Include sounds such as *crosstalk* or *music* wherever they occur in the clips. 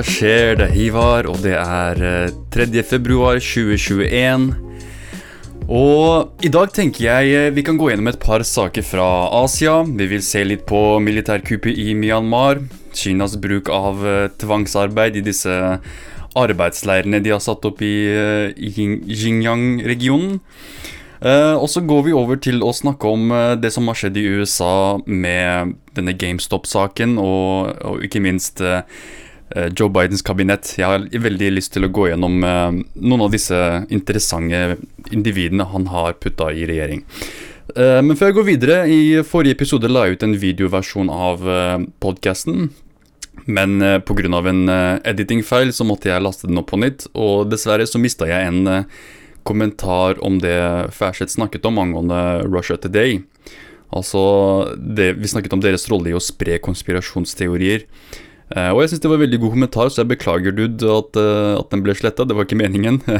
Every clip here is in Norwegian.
hva skjer? Det er Hivar, og det er eh, 3. februar 2021. Og i dag tenker jeg eh, vi kan gå gjennom et par saker fra Asia. Vi vil se litt på militærkuppet i Myanmar. Kinas bruk av eh, tvangsarbeid i disse arbeidsleirene de har satt opp i, eh, i Xinjiang-regionen. Eh, og så går vi over til å snakke om eh, det som har skjedd i USA med denne GameStop-saken, og, og ikke minst eh, eh, Joe Bidens kabinett. Jeg har veldig lyst til å gå gjennom eh, noen av disse interessante individene han har putta i regjering. Eh, men før jeg går videre, i forrige episode la jeg ut en videoversjon av podkasten. Men pga. en editingfeil så måtte jeg laste den opp på nytt, og dessverre så mista jeg en eh, kommentar om det Færseth snakket om angående Russia Today. Altså, det, vi snakket om deres rolle i å spre konspirasjonsteorier. Eh, og jeg syns det var en veldig god kommentar, så jeg beklager, dude, at, eh, at den ble sletta. Det var ikke meningen. *laughs*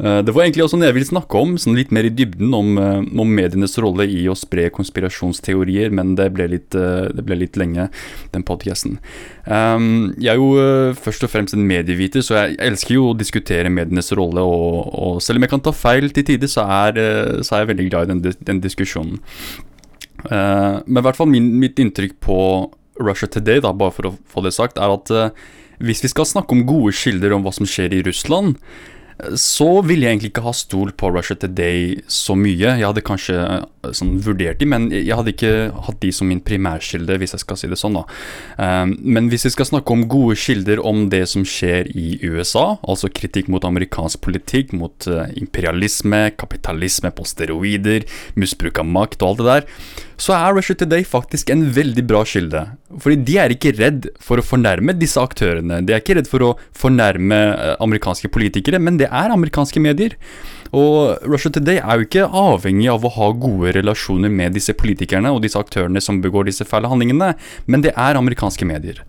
Eh, det var egentlig også noe jeg ville snakke om, sånn litt mer i dybden, om, om medienes rolle i å spre konspirasjonsteorier, men det ble litt, det ble litt lenge, den podcasten. Um, jeg er jo først og fremst en medieviter, så jeg elsker jo å diskutere medienes rolle, og, og selv om jeg kan ta feil til tider, så så er jeg veldig glad i den, den diskusjonen. Men i hvert fall min, mitt inntrykk på Russia Today, da, bare for å få det sagt, er at uh, hvis vi skal snakke om gode kilder om hva som skjer i Russland, eh, så ville jeg egentlig ikke ha stolt på Russia Today så mye. Jeg hadde kanskje sånn, vurdert de, men jeg hadde ikke hatt de som min primærkilde, hvis jeg skal si det sånn. da. Eh, men hvis vi skal snakke om gode kilder om det som skjer i USA, altså kritikk mot amerikansk politikk, mot eh, imperialisme, kapitalisme på steroider, misbruk av makt og alt det der, så er Russia Today faktisk en veldig bra kilde. Fordi de er ikke redd for å fornærme disse aktørene. De er ikke redd for å fornærme eh, amerikanske politikere, men det er amerikanske medier. Og Russia Today er jo ikke avhengig av å ha gode relasjoner med disse politikerne og disse aktørene som begår disse fæle handlingene, men det er amerikanske medier.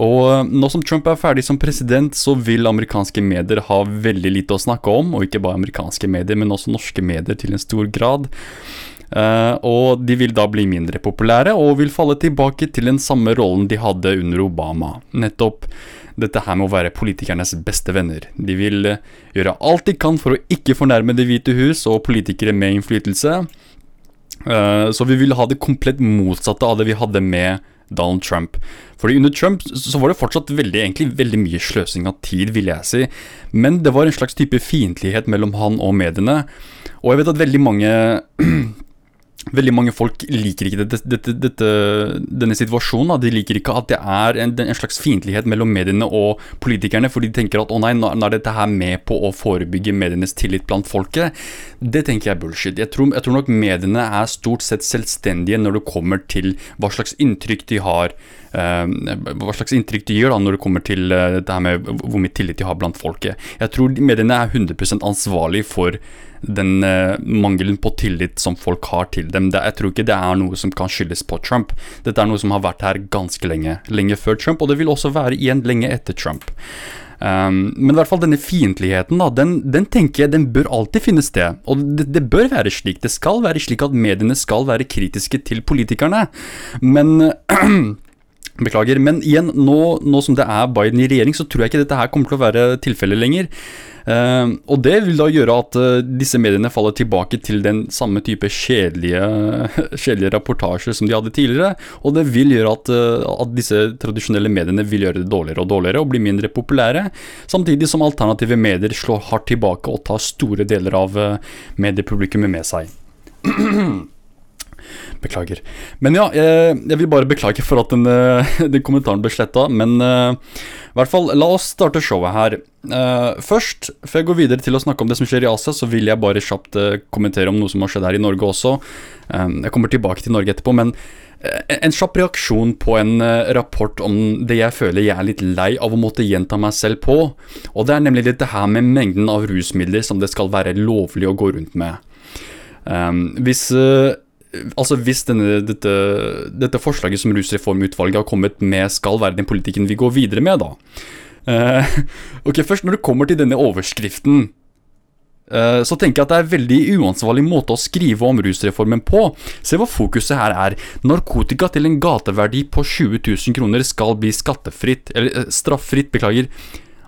Og nå som Trump er ferdig som president, så vil amerikanske medier ha veldig lite å snakke om, og ikke bare amerikanske medier, men også norske medier til en stor grad. Uh, og de vil da bli mindre populære, og vil falle tilbake til den samme rollen de hadde under Obama. Nettopp dette her med å være politikernes beste venner. De vil eh, gjøre alt de kan for å ikke fornærme Det hvite hus og politikere med innflytelse. Eh, så vi vil ha det komplett motsatte av det vi hadde med Donald Trump. Fordi under Trump så var det fortsatt veldig, egentlig veldig mye sløsing av tid, vil jeg si. Men det var en slags type fiendtlighet mellom han og mediene. Og jeg vet at veldig mange Veldig mange folk liker ikke dette, dette, dette, denne situasjonen. Da. De liker ikke at det er en, en slags fiendtlighet mellom mediene og politikerne, for de tenker at å nei, nå er dette her med på å forebygge medienes tillit blant folket. Det tenker jeg er bullshit. Jeg tror, jeg tror nok mediene er stort sett selvstendige når det kommer til hva slags inntrykk de har. eh, hva slags inntrykk de gjør da når det kommer til eh, dette her med hvor mye tillit de har blant folket. Jeg tror mediene er 100 ansvarlig for den uh, mangelen på tillit som folk har til dem. Det, jeg tror ikke det er noe som kan skyldes på Trump. Dette er noe som har vært her ganske lenge. Lenge før Trump, og det vil også være igjen lenge etter Trump. Um, men i hvert fall denne fiendtligheten, den, den tenker jeg den bør alltid finne sted. Og det, det bør være slik. Det skal være slik at mediene skal være kritiske til politikerne. Men *clears throat* Beklager, men igjen, nå, nå som det er Biden i regjering, så tror jeg ikke dette her kommer til å være tilfellet lenger. Eh, og det vil da gjøre at eh, disse mediene faller tilbake til den samme type kjedelige, *laughs* kjedelige rapportasjer som de hadde tidligere. Og det vil gjøre at, eh, at disse tradisjonelle mediene vil gjøre det dårligere og dårligere og bli mindre populære. Samtidig som alternative medier slår hardt tilbake og tar store deler av eh, mediepublikummet med seg. *clears throat* Beklager. Men ja, jeg, jeg vil bare beklage for at den, eh, *laughs* den kommentaren ble sletta. Men uh, i hvert fall, la oss starte showet her. Uh, først, før jeg går videre til å snakke om det som skjer i Asia, så vil jeg bare kjapt uh, kommentere om noe som har skjedd her i Norge også. Eh, jeg kommer tilbake til Norge etterpå, men eh, en kjapp reaksjon på en eh, rapport om det jeg føler jeg er litt lei av å måtte gjenta meg selv på. Og det er nemlig dette her med mengden av rusmidler som det skal være lovlig å gå rundt med. Um, hvis uh, Altså Hvis denne, dette, dette forslaget som Rusreformutvalget har kommet med, skal være den politikken vi går videre med, da. Uh, *laughs* ok, Først når det kommer til denne overskriften eh, så tenker jeg at det er en veldig uansvarlig måte å skrive om rusreformen på. Se hva fokuset her er. Narkotika til en gateverdi på 20 000 kroner skal bli skattefritt, eller eh, straffritt, beklager.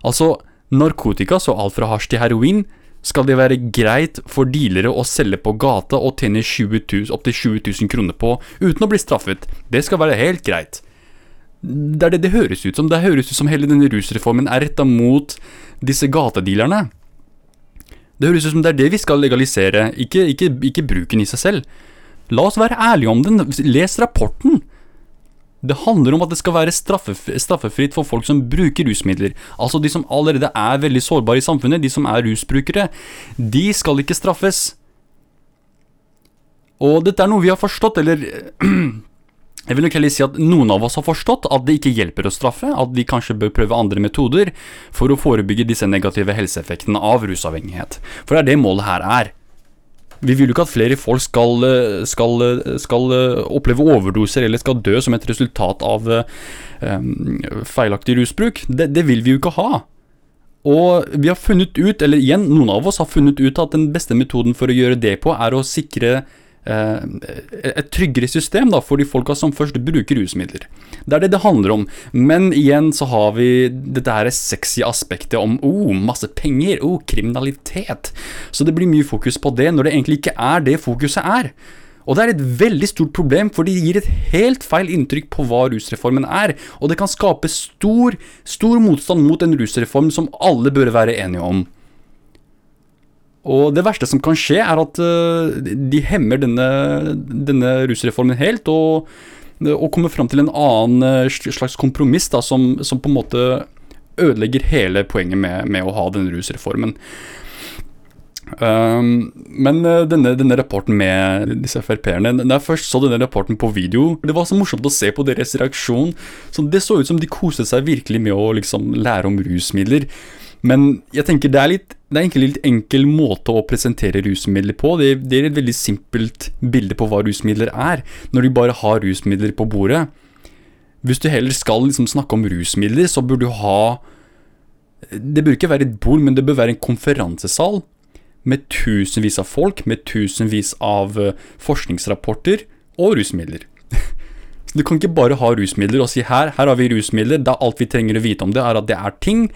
Altså, narkotika, så alt fra hasj til heroin, skal det være greit for dealere å selge på gata og tjene opptil 20 000 kroner på uten å bli straffet. Det skal være helt greit. Det er det det høres ut som. Det høres ut som hele denne rusreformen er retta mot disse gatedealerne. Det høres ut som det er det vi skal legalisere, ikke, ikke, ikke bruken i seg selv. La oss være ærlige om den. Les rapporten. Det handler om at det skal være straffefritt for folk som bruker rusmidler. Altså de som allerede er veldig sårbare i samfunnet, de som er rusbrukere. De skal ikke straffes. Og dette er noe vi har forstått, eller *clears throat* Jeg vil nok heller si at noen av oss har forstått at det ikke hjelper å straffe, at vi kanskje bør prøve andre metoder for å forebygge disse negative helseeffektene av rusavhengighet. For det er det målet her er. Vi vil jo ikke at flere folk skal, skal, skal oppleve overdoser eller skal dø som et resultat av um, feilaktig rusbruk. Det, det vil vi jo ikke ha. Og vi har funnet ut, eller igjen, noen av oss har funnet ut at den beste metoden for å gjøre det på, er å sikre Eh, et tryggere system da, for de folka som først bruker rusmidler. Det er det det handler om. Men igjen så har vi dette her sexy aspektet om oh, masse penger, oh, kriminalitet. Så det blir mye fokus på det, når det egentlig ikke er det fokuset er. Og det er et veldig stort problem, for det gir et helt feil inntrykk på hva rusreformen er, og det kan skape stor, stor motstand mot en rusreform som alle bør være enige om. Og det verste som kan skje, er at uh, de hemmer denne, denne rusreformen helt, og, og kommer fram til en annen uh, slags kompromiss da, som, som, på en måte ødelegger hele poenget med, med å ha denne rusreformen. Um, men uh, denne, denne, rapporten med disse Frp-erne Da jeg først så denne rapporten på video, det var så morsomt å se på deres reaksjon. Så det så ut som de koste seg virkelig med å liksom lære om rusmidler. Men jeg tenker det er, litt, det er egentlig litt enkel måte å presentere rusmidler på. Det, det, er et veldig simpelt bilde på hva rusmidler er, når de bare har rusmidler på bordet. Hvis du heller skal liksom snakke om rusmidler, så bør du ha Det bør ikke være et bord, men det bør være en konferansesal med tusenvis av folk, med tusenvis av eh, forskningsrapporter og rusmidler. Du kan ikke bare ha rusmidler og si her, her har vi rusmidler, da alt vi trenger å vite om det, er at det er ting,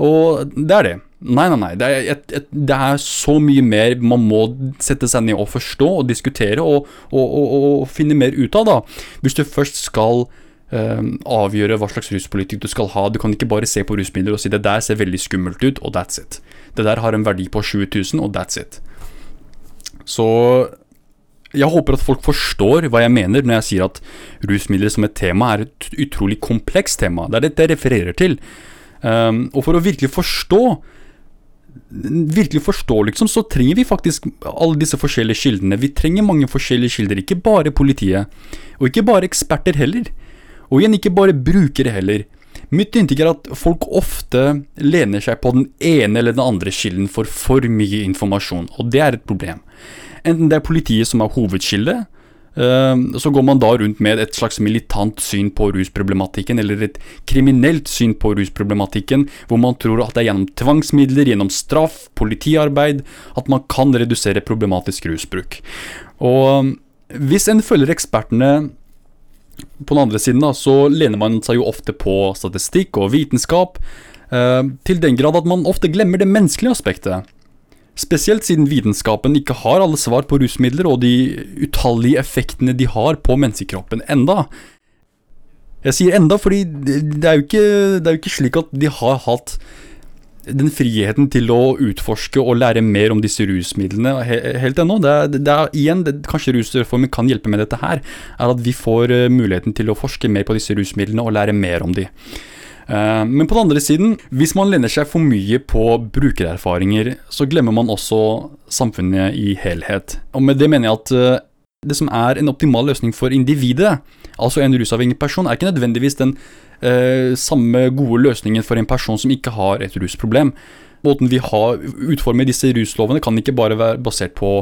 og det er det. Nei, nei, nei. Det er, et, et, det er så mye mer man må sette seg ned og forstå og diskutere og, og, og, og finne mer ut av, da. Hvis du først skal uh, avgjøre hva slags ruspolitikk du skal ha. Du kan ikke bare se på rusmidler og si det der ser veldig skummelt ut, og that's it. Det der har en verdi på 20 000, og that's it. Så jeg håper at folk forstår hva jeg mener når jeg sier at rusmidler som et tema er et utrolig komplekst tema. Det er dette jeg refererer til. Um, og for å virkelig forstå Virkelig forstå, liksom, så trenger vi faktisk alle disse forskjellige kildene. Vi trenger mange forskjellige kilder, ikke bare politiet. Og ikke bare eksperter heller. Og igjen, ikke bare brukere heller. Mitt inntrykk er at folk ofte lener seg på den ene eller den andre kilden for for mye informasjon, og det er et problem. Enten det er politiet som er hovedkilde, eh, så går man da rundt med et slags militant syn på rusproblematikken, eller et kriminelt syn på rusproblematikken, hvor man tror at det er gjennom tvangsmidler, gjennom straff, politiarbeid, at man kan redusere problematisk rusbruk. Og hvis en følger ekspertene på den andre siden, da, så lener man seg jo ofte på statistikk og vitenskap, eh, til den grad at man ofte glemmer det menneskelige aspektet. Spesielt siden vitenskapen ikke har alle svar på rusmidler og de utallige effektene de har på menneskekroppen enda. Jeg sier enda fordi det er jo ikke, er jo ikke slik at de har hatt den friheten til å utforske og lære mer om disse rusmidlene helt ennå. Det er, det er igjen, det, Kanskje rusreformen kan hjelpe med dette her, er at vi får uh, muligheten til å forske mer på disse rusmidlene og lære mer om de. Eh, men på den andre siden, hvis man lener seg for mye på brukererfaringer, så glemmer man også samfunnet i helhet. Og med det mener jeg at eh, det som er en optimal løsning for individet, altså en rusavhengig person, er ikke nødvendigvis den eh, samme gode løsningen for en person som ikke har et rusproblem. Måten vi har utformer disse ruslovene, kan ikke bare være basert på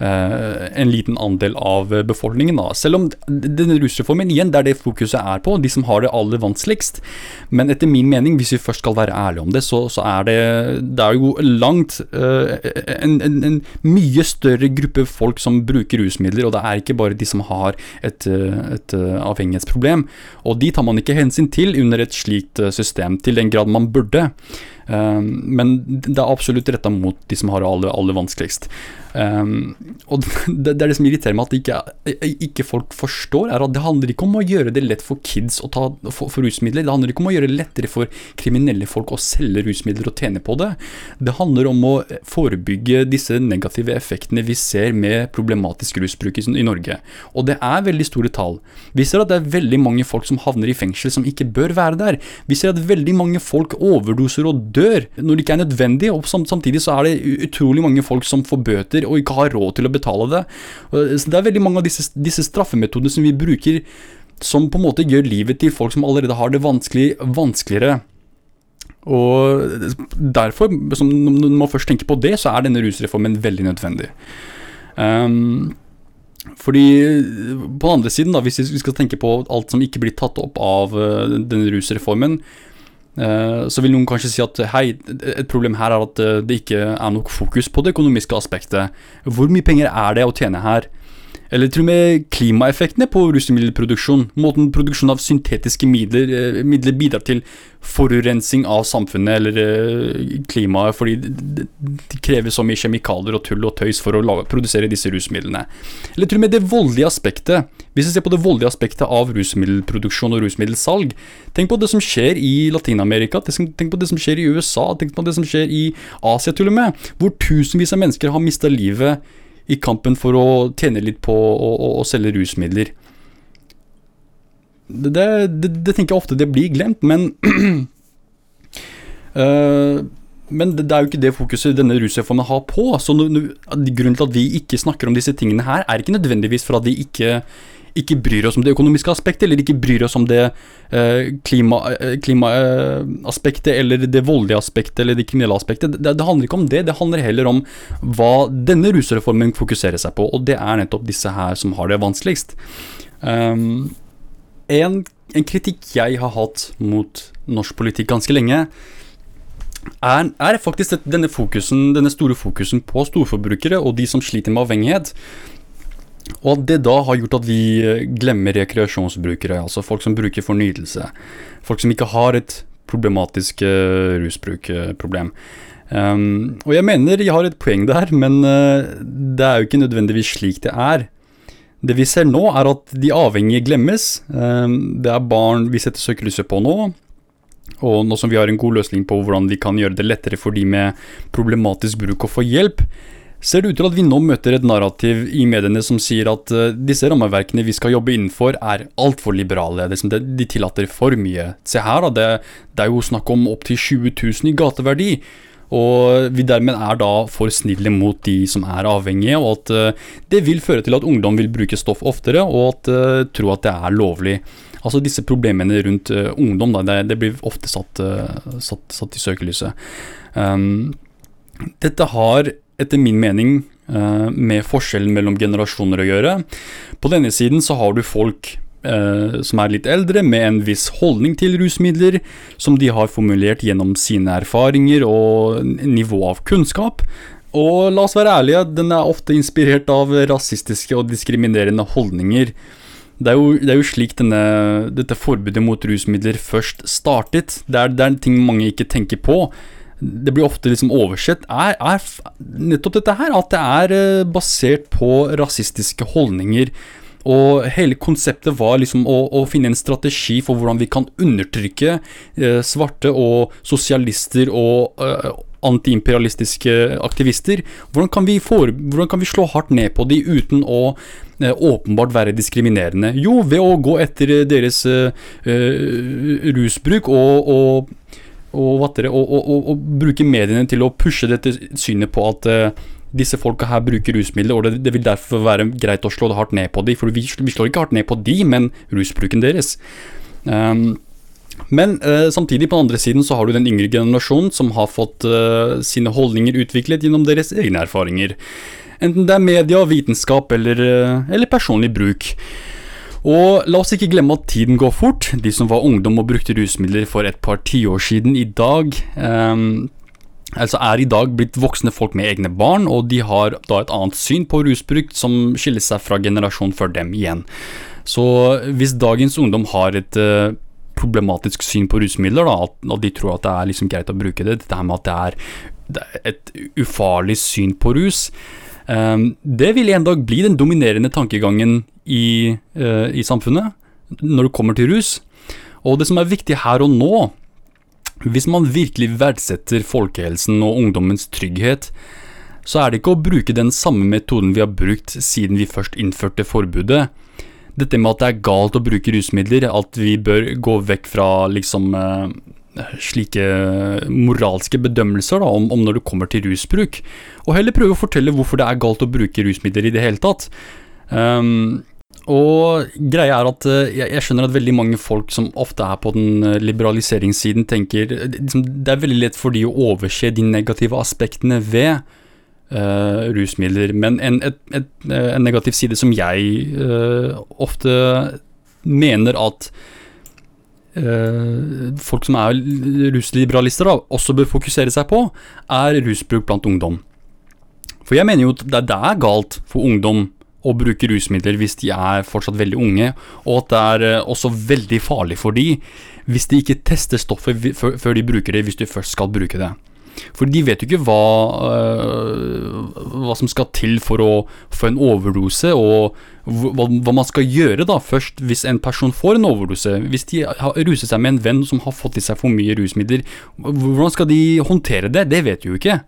eh, en liten andel av befolkningen. Da. Selv om denne rusreformen igjen, det er det fokuset er på, de som har det aller vanskeligst. Men etter min mening, hvis vi først skal være ærlige om det, så, så er det, det er jo langt eh, en, en, en, mye større gruppe folk som bruker rusmidler, og det er ikke bare de som har et, et avhengighetsproblem. Og de tar man ikke hensyn til under et slikt system, til den grad man burde. Um, men det er absolutt retta mot de som har det aller, aller vanskeligst. Um, og *laughs* det, er det som irriterer meg, at ikke, ikke, folk forstår, er at det handler ikke om å gjøre det lett for kids å ta for, for, rusmidler. Det handler ikke om å gjøre det lettere for kriminelle folk å selge rusmidler og tjene på det. Det handler om å forebygge disse negative effektene vi ser med problematisk rusbruk i, i Norge. Og det er veldig store tall. Vi ser at det er veldig mange folk som havner i fengsel som ikke bør være der. Vi ser at veldig mange folk overdoser og dør når det ikke er nødvendig, og samtidig så er det utrolig mange folk som får bøter og ikke har råd til å betale det. Så det er veldig mange av disse, disse straffemetodene som vi bruker som på en måte gjør livet til folk som allerede har det vanskelig, vanskeligere. Og derfor, når man først tenker på det, så er denne rusreformen veldig nødvendig. Um, fordi på den andre siden, da, hvis vi skal tenke på alt som ikke blir tatt opp av uh, denne rusreformen, Eh, så vil noen kanskje si at hei, et problem her er at eh, det ikke er nok fokus på det økonomiske aspektet. Hvor mye penger er det å tjene her? Eller til og med klimaeffektene på rusmiddelproduksjon. Måten produksjon av syntetiske midler, eh, midler bidrar til forurensing av samfunnet eller eh, klimaet, fordi det krever så mye kjemikalier og tull og tøys for å lage, produsere disse rusmidlene. Eller til og med det voldelige aspektet. Hvis vi ser på det voldelige aspektet av rusmiddelproduksjon og rusmiddelsalg, tenk på det som skjer i Latin-Amerika, tenk på det som skjer i USA, tenk på det som skjer i Asia til og med, hvor tusenvis av mennesker har mista livet i kampen for å tjene litt på å, å, å selge rusmidler. Det, det, det, tenker jeg ofte det blir glemt, men uh, *clears throat* Men det, er jo ikke det fokuset denne rusreformen har på. Så no, no, Grunnen til at vi ikke snakker om disse tingene her, er ikke nødvendigvis for at vi ikke ikke bryr oss om det økonomiske aspektet, eller ikke bryr oss om det eh, klimaaspektet, klima, eh, eller det voldelige aspektet, eller det kriminelle aspektet. Det, det, handler ikke om det, det handler heller om hva denne rusreformen fokuserer seg på, og det er nettopp disse her som har det vanskeligst. Um, en, en kritikk jeg har hatt mot norsk politikk ganske lenge, er, er, faktisk denne, fokusen, denne store fokusen på storforbrukere og de som sliter med avhengighet. Og at det da har gjort at vi eh, glemmer rekreasjonsbrukere, altså folk som bruker fornyelse. Folk som ikke har et problematisk uh, rusbrukproblem. Um, og jeg mener jeg har et poeng der, men uh, det er jo ikke nødvendigvis slik det er. Det vi ser nå, er at de avhengige glemmes. Um, det er barn vi setter søkelyset på nå. Og nå som vi har en god løsning på hvordan vi kan gjøre det lettere for de med problematisk bruk å få hjelp, ser det ut til at vi nå møter et narrativ i mediene som sier at uh, disse rammeverkene vi skal jobbe innenfor, er altfor liberale. Det, de tillater for mye. Se her, da. Det, det er jo snakk om opptil 20 000 i gateverdi. Og vi dermed er da for snille mot de som er avhengige, og at uh, det vil føre til at ungdom vil bruke stoff oftere, og at uh, tro at det er lovlig. Altså disse problemene rundt ungdom, da, det, det, blir ofte satt, satt, satt i søkelyset. Um, dette har etter min mening eh, med forskjellen mellom generasjoner å gjøre. På denne siden så har du folk eh, som er litt eldre, med en viss holdning til rusmidler, som de har formulert gjennom sine erfaringer og nivå av kunnskap. Og la oss være ærlige, den er ofte inspirert av rasistiske og diskriminerende holdninger. Det er jo, det er jo slik denne, dette forbudet mot rusmidler først startet. Det er, det er ting mange ikke tenker på det blir ofte liksom oversett, er, er, nettopp dette her. At det er eh, basert på rasistiske holdninger. Og hele konseptet var liksom å, å finne en strategi for hvordan vi kan undertrykke eh, svarte og sosialister og eh, antiimperialistiske aktivister. Hvordan kan, for, hvordan kan, vi slå hardt ned på de uten å eh, åpenbart være diskriminerende? Jo, ved å gå etter deres eh, eh, rusbruk og, og og, og, og, og, bruke mediene til å pushe dette synet på at uh, disse folka her bruker rusmidler, og det, det, vil derfor være greit å slå det hardt ned på dem. For vi, vi, slår ikke hardt ned på de, men rusbruken deres. Um, Men uh, samtidig, på den andre siden, så har du den yngre generasjonen som har fått uh, sine holdninger utviklet gjennom deres egne erfaringer. Enten det er media, vitenskap eller, eller personlig bruk. Og la oss ikke glemme at tiden går fort. De som var ungdom og brukte rusmidler for et par tiår siden, i dag um, altså er i dag blitt voksne folk med egne barn, og de har da et annet syn på rusbruk som skiller seg fra generasjonen før dem igjen. Så hvis dagens ungdom har et uh, problematisk syn på rusmidler, da, at, de tror at det er liksom greit å bruke det, dette med at det er et ufarlig syn på rus, um, det vil en dag bli den dominerende tankegangen i, uh, i samfunnet når det kommer til rus. Og det som er viktig her og nå, hvis man virkelig verdsetter folkehelsen og ungdommens trygghet, så er det ikke å bruke den samme metoden vi har brukt siden vi først innførte forbudet. Dette med at det er galt å bruke rusmidler, at vi bør gå vekk fra liksom eh, slike moralske bedømmelser da, om, om, når det kommer til rusbruk, og heller prøve å fortelle hvorfor det er galt å bruke rusmidler i det hele tatt. Um, og greia er at eh, jeg, skjønner at veldig mange folk som ofte er på den eh, liberaliseringssiden, tenker liksom, Det er veldig lett for de å overse de negative aspektene ved uh, rusmidler. Men en, et, et, en, negativ side som jeg uh, ofte mener at uh, folk som er rusliberalister, da, også bør fokusere seg på, er rusbruk blant ungdom. For jeg mener jo at det er galt for ungdom å bruke rusmidler hvis de er fortsatt veldig unge, og at det er eh, også veldig farlig for de hvis de ikke tester stoffet før de bruker det, hvis de først skal bruke det. For de vet jo ikke hva, øh, hva som skal til for å få en overdose, og hva, hva, man skal gjøre da først hvis en person får en overdose. Hvis de har ruset seg med en venn som har fått i seg for mye rusmidler, hvordan skal de håndtere det? Det vet de jo ikke.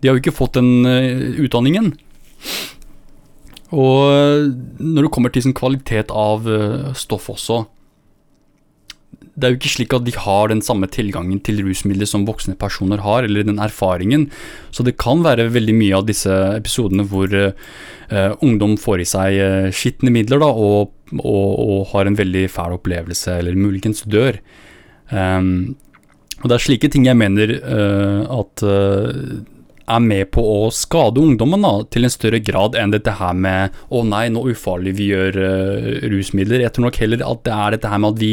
De har jo ikke fått den uh, utdanningen. Og når det kommer til sånn kvalitet av uh, stoff også Det er jo ikke slik at de har den samme tilgangen til rusmidler som voksne personer har, eller den erfaringen. Så det kan være veldig mye av disse episodene hvor uh, ungdom får i seg uh, skitne midler da, og, og, og, har en veldig fæl opplevelse, eller muligens dør. Um, og det er slike ting jeg mener at er med på å skade ungdommen da, til en større grad enn dette her med 'å nei, nå ufarlig vi gjør uh, rusmidler'. Jeg tror nok heller at det er dette her med at vi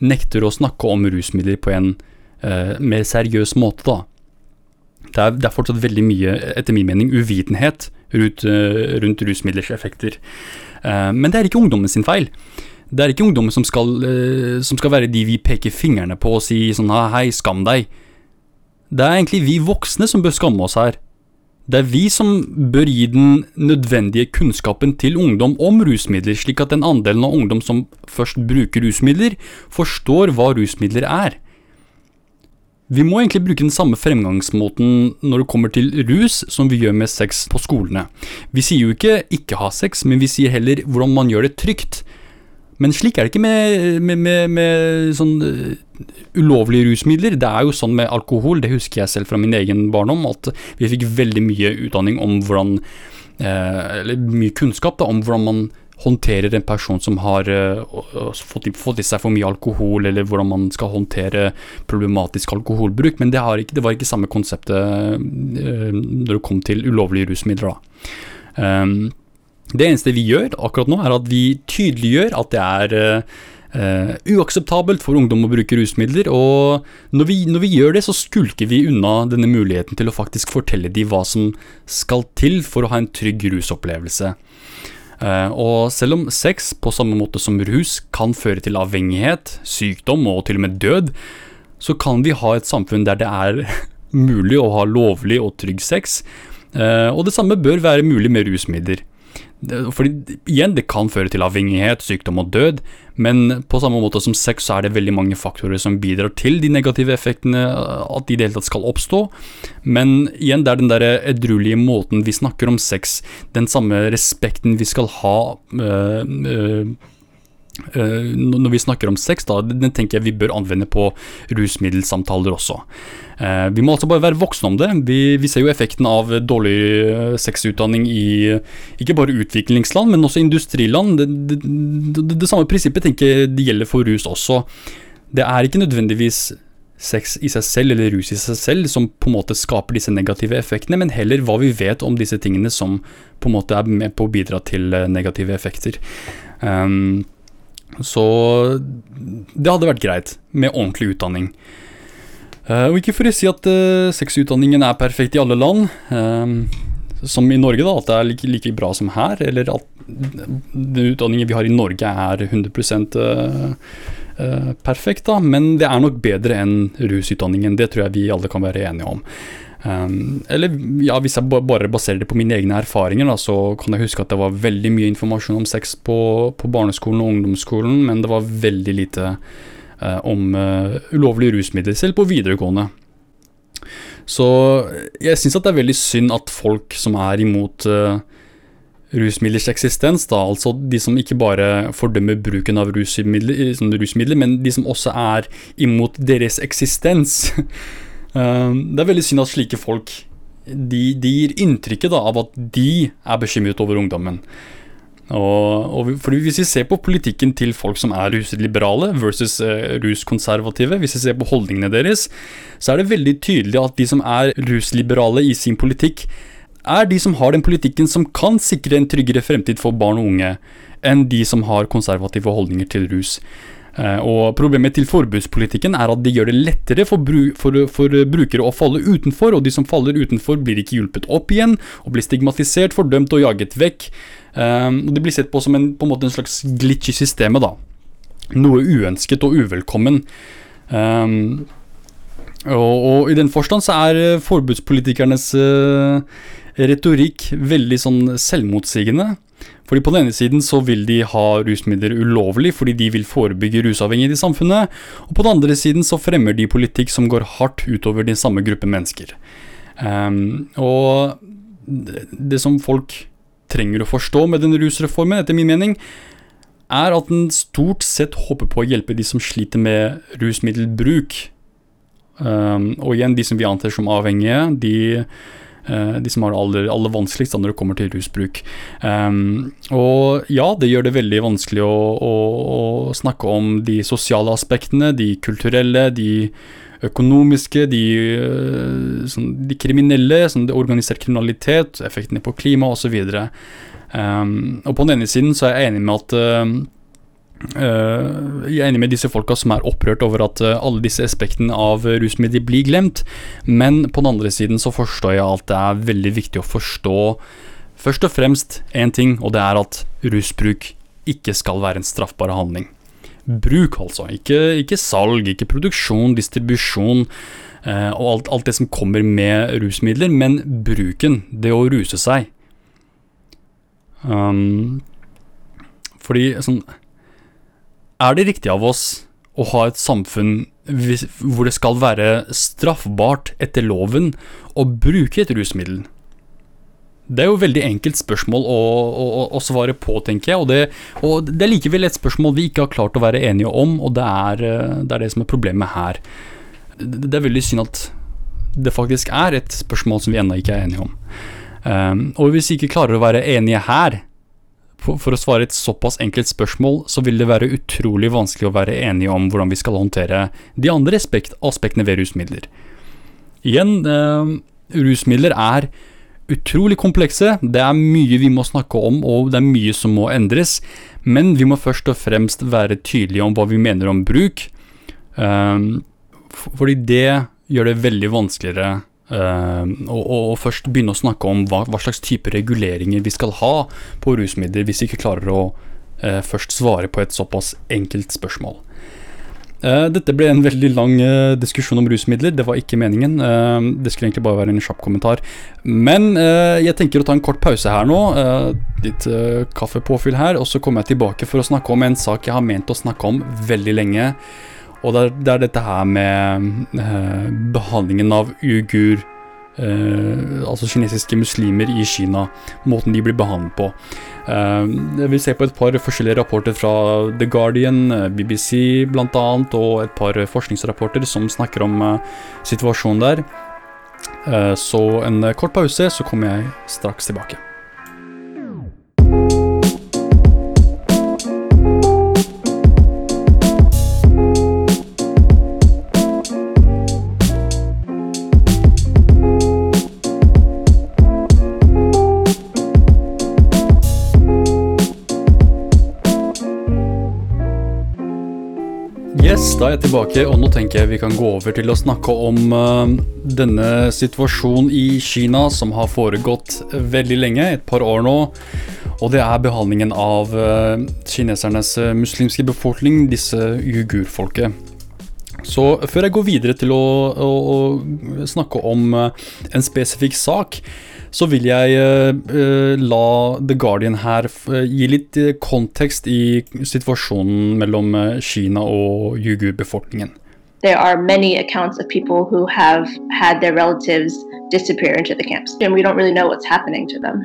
nekter å snakke om rusmidler på en uh, mer seriøs måte, da. Det er, det er, fortsatt veldig mye, etter min mening, uvitenhet rundt, uh, rundt rusmidlers effekter. men det er ikke ungdommen sin feil. Det er ikke ungdommen som skal, som skal være de vi peker fingrene på og si sånn 'hei, skam deg'. Det er egentlig vi voksne som bør skamme oss her. Det er vi som bør gi den nødvendige kunnskapen til ungdom om rusmidler, slik at den andelen av ungdom som først bruker rusmidler, forstår hva rusmidler er. Vi må egentlig bruke den samme fremgangsmåten når det kommer til rus, som vi gjør med sex på skolene. Vi sier jo ikke 'ikke ha sex', men vi sier heller hvordan man gjør det trygt. Men slik er det ikke med, med, med, med sånn uh, ulovlige rusmidler. Det er jo sånn med alkohol, det husker jeg selv fra min egen barndom, at vi fikk veldig mye utdanning om hvordan uh, Eller mye kunnskap da, om hvordan man håndterer en person som har uh, fått, fått, i seg for mye alkohol, eller hvordan man skal håndtere problematisk alkoholbruk. Men det, ikke, det var ikke samme konseptet når det kom til ulovlige rusmidler. da. Um, det eneste vi gjør akkurat nå, er at vi tydeliggjør at det er uh, uakseptabelt for ungdom å bruke rusmidler. Og når vi, når vi, gjør det, så skulker vi unna denne muligheten til å faktisk fortelle dem hva som skal til for å ha en trygg rusopplevelse. Uh, og selv om sex, på samme måte som rus, kan føre til avhengighet, sykdom og til og med død, så kan vi ha et samfunn der det er *laughs* mulig å ha lovlig og trygg sex. Uh, og det samme bør være mulig med rusmidler. Fordi igjen, det kan føre til avhengighet, sykdom og død, men på samme måte som sex, så er det veldig mange faktorer som bidrar til de negative effektene, at de i det hele tatt skal oppstå. Men igjen, det er den der edruelige måten vi snakker om sex, den samme respekten vi skal ha øh, øh, når vi snakker om sex, da, den tenker jeg vi bør anvende på rusmiddelsamtaler også. Uh, vi må altså bare være voksne om det. Vi, vi ser jo effekten av dårlig uh, sexutdanning i ikke bare utviklingsland, men også industriland. Det, det, det, det samme prinsippet tenker jeg det gjelder for rus også. det er ikke nødvendigvis sex i seg selv eller rus i seg selv som på en måte skaper disse negative effektene, men heller hva vi vet om disse tingene som på en måte er med på å bidra til eh, negative effekter. Um, så det hadde vært greit med ordentlig utdanning. Uh, og ikke for å si at uh, sexutdanningen er perfekt i alle land, um, som i Norge, da, at det er like, like, bra som her, eller at den utdanningen vi har i Norge er 100 uh, uh, perfekt, da, men det er nok bedre enn rusutdanningen. Det tror jeg vi alle kan være enige om. Eller ja, hvis jeg bare baserer det på mine egne erfaringer, da, så kan jeg huske at det var veldig mye informasjon om sex på, på barneskolen og ungdomsskolen, men det var veldig lite om uh, ulovlige rusmidler, selv på videregående. Så jeg syns det er veldig synd at folk som er imot rusmidlers eksistens, da, altså de som ikke bare fordømmer bruken av rusmidler, rusmidler men de som også er imot deres eksistens *laughs* det er veldig synd at slike folk de, de gir inntrykket da, av at de er bekymret over ungdommen. Og, og fordi Hvis vi ser på politikken til folk som er rusliberale versus eh, ruskonservative, hvis vi ser på holdningene deres, så er det veldig tydelig at de som er rusliberale i sin politikk, er de som har den politikken som kan sikre en tryggere fremtid for barn og unge, enn de som har konservative holdninger til rus. Eh, og Problemet til forbudspolitikken er at de gjør det lettere for, bru for, for, brukere å falle utenfor, og de som faller utenfor, blir ikke hjulpet opp igjen, og blir stigmatisert, fordømt og jaget vekk. Um, Det blir sett på som en, på en, en slags glitch i systemet. da. Noe uønsket og uvelkommen. Um, og, og, i den forstand så er forbudspolitikernes uh, retorikk veldig sånn selvmotsigende. Fordi På den ene siden så vil de ha rusmidler ulovlig fordi de vil forebygge rusavhengighet i samfunnet, og på den andre siden så fremmer de politikk som går hardt utover den samme gruppe mennesker. Um, og det som folk trenger å forstå med den rusreformen, etter min mening, er at den stort sett håper på å hjelpe de som sliter med rusmiddelbruk. Um, og igjen, de som vi anser som avhengige, de uh, de som har det aller, aller vanskeligst når det kommer til rusbruk. Um, og ja, det gjør det veldig vanskelig å, å, å, snakke om de sosiale aspektene, de kulturelle, de økonomiske, de, eh, sånn, de kriminelle, sånn, organisert kriminalitet, effektene på klima osv. Um, og på den ene siden så er jeg enig med at uh, Uh, jeg er enig med disse folka som er opprørt over at uh, alle disse aspektene av rusmidler blir glemt, men på den andre siden så forstår jeg at det er veldig viktig å forstå først og fremst én ting, og det er at rusbruk ikke skal være en straffbar handling. Bruk, altså. Ikke, ikke salg, ikke produksjon, distribusjon eh, og alt, alt, det som kommer med rusmidler, men bruken. Det å ruse seg. Um, fordi sånn er det riktig av oss å ha et samfunn hvor det skal være straffbart etter loven å bruke et rusmiddel? Det er jo et veldig enkelt spørsmål å, å, å svare på, tenker jeg. Og det, og det, er likevel et spørsmål vi ikke har klart å være enige om, og det er det, er det som er problemet her. Det, det er veldig synd at det faktisk er et spørsmål som vi ennå ikke er enige om. Um, og hvis vi ikke klarer å være enige her, for å svare et såpass enkelt spørsmål, så vil det være utrolig vanskelig å være enige om hvordan vi skal håndtere de andre aspekt, aspektene ved rusmidler. Igjen, um, rusmidler er utrolig komplekse. Det er mye vi må snakke om, og det er mye som må endres. Men vi må først og fremst være tydelige om hva vi mener om bruk. Um, fordi det gjør det veldig vanskeligere um, å, å, å, først begynne å snakke om hva, hva, slags type reguleringer vi skal ha på rusmidler, hvis vi ikke klarer å uh, først svare på et såpass enkelt spørsmål. Uh, dette ble en veldig lang diskusjon om rusmidler, det var ikke meningen. det skulle egentlig bare være en kjapp kommentar. Men jeg tenker å ta en kort pause her nå, litt kaffepåfyll her, og så kommer jeg tilbake for å snakke om en sak jeg har ment å snakke om veldig lenge. Og det er, dette her med eh, behandlingen av uigur, eh, altså kinesiske muslimer i Kina. Måten de blir behandlet på. Eh, jeg vil se på et par forskjellige rapporter fra The Guardian, eh, BBC bl.a., og et par forskningsrapporter som snakker om eh, situasjonen der. Eh, så en kort pause, så kommer jeg straks tilbake. Yes, da er jeg tilbake, og nå tenker jeg vi kan gå over til å snakke om uh, denne situasjonen i Kina som har foregått veldig lenge, et par år nå. Og det er behandlingen av uh, kinesernes uh, muslimske befolkning, disse uigurfolket. Så før jeg går videre til å, å, å snakke om en spesifikk sak, så vil jeg uh, la The Guardian her uh, gi litt kontekst i situasjonen mellom Kina og uigur-befolkningen. There are many accounts of people who have had their relatives disappear into the camps, and we don't really know what's happening to them.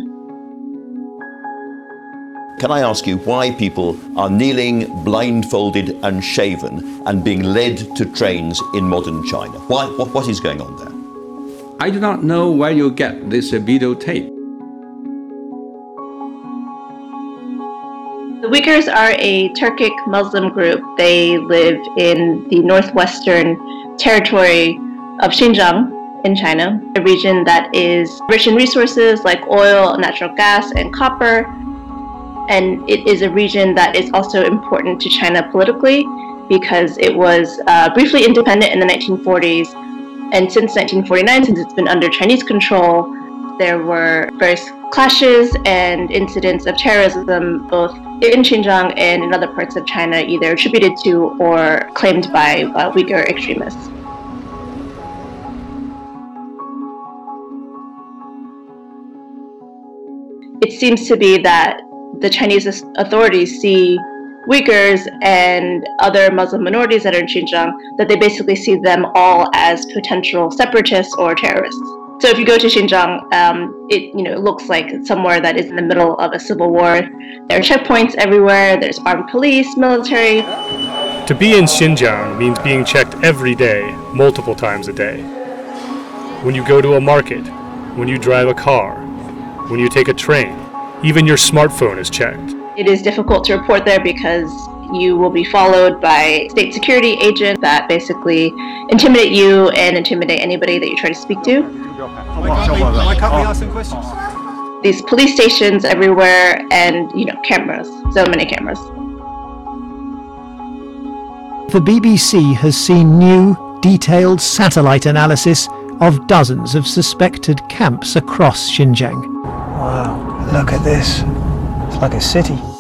Can I ask you why people are kneeling, blindfolded, and shaven and being led to trains in modern China? Why, what, what is going on there? I do not know where you get this videotape. The Uyghurs are a Turkic Muslim group. They live in the northwestern territory of Xinjiang in China, a region that is rich in resources like oil, natural gas, and copper. And it is a region that is also important to China politically because it was uh, briefly independent in the 1940s and since 1949, since it's been under Chinese control, there were various clashes and incidents of terrorism both in Xinjiang and in other parts of China, either attributed to or claimed by uh, Uyghur extremists. It seems to be that the Chinese authorities see Uyghurs and other Muslim minorities that are in Xinjiang, that they basically see them all as potential separatists or terrorists. So if you go to Xinjiang, um, it you know looks like somewhere that is in the middle of a civil war. There are checkpoints everywhere. There's armed police, military. To be in Xinjiang means being checked every day, multiple times a day. When you go to a market, when you drive a car, when you take a train, even your smartphone is checked. It is difficult to report there because you will be followed by state security agents that basically intimidate you and intimidate anybody that you try to speak to. Why can't we ask some questions? These police stations everywhere and, you know, cameras. So many cameras. The BBC has seen new, detailed satellite analysis of dozens of suspected camps across Xinjiang. Wow, look at this It's like a city.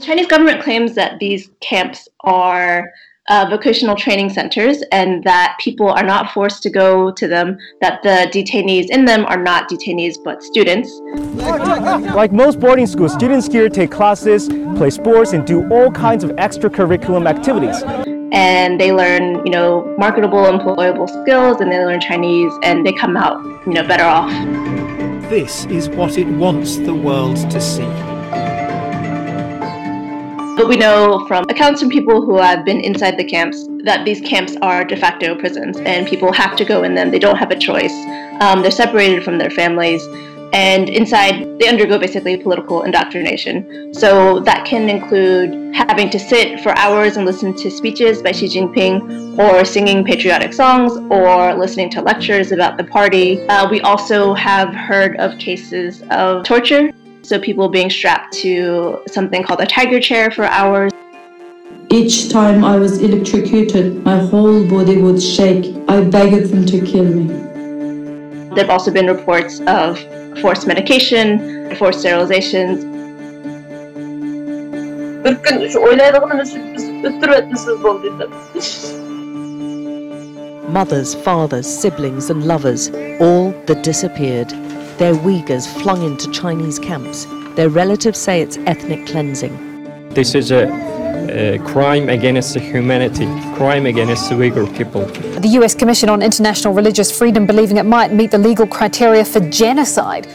Chinese government claims that these camps are uh, vocational training centers and that people are not forced to go to them, that the detainees in them are not detainees but students. Like most boarding schools, students here take classes, play sports, and do all kinds of extracurriculum activities and they learn, you know, marketable, employable skills, and they learn Chinese, and they come out, you know, better off. This is what it wants the world to see. But we know from accounts from people who have been inside the camps that these camps are de facto prisons, and people have to go in them. They don't have a choice. Um, they're separated from their families and inside they undergo basically political indoctrination. So that can include having to sit for hours and listen to speeches by Xi Jinping, or singing patriotic songs, or listening to lectures about the party. Uh, we also have heard of cases of torture, so people being strapped to something called a tiger chair for hours. Each time I was electrocuted, my whole body would shake. I begged them to kill me. There have also been reports of forced medication, forced sterilizations. Mothers, fathers, siblings, and lovers, all that disappeared. Their Uyghurs flung into Chinese camps. Their relatives say it's ethnic cleansing. This is a uh, crime against humanity, crime against the Uyghur people. The US Commission on International Religious Freedom believing it might meet the legal criteria for genocide.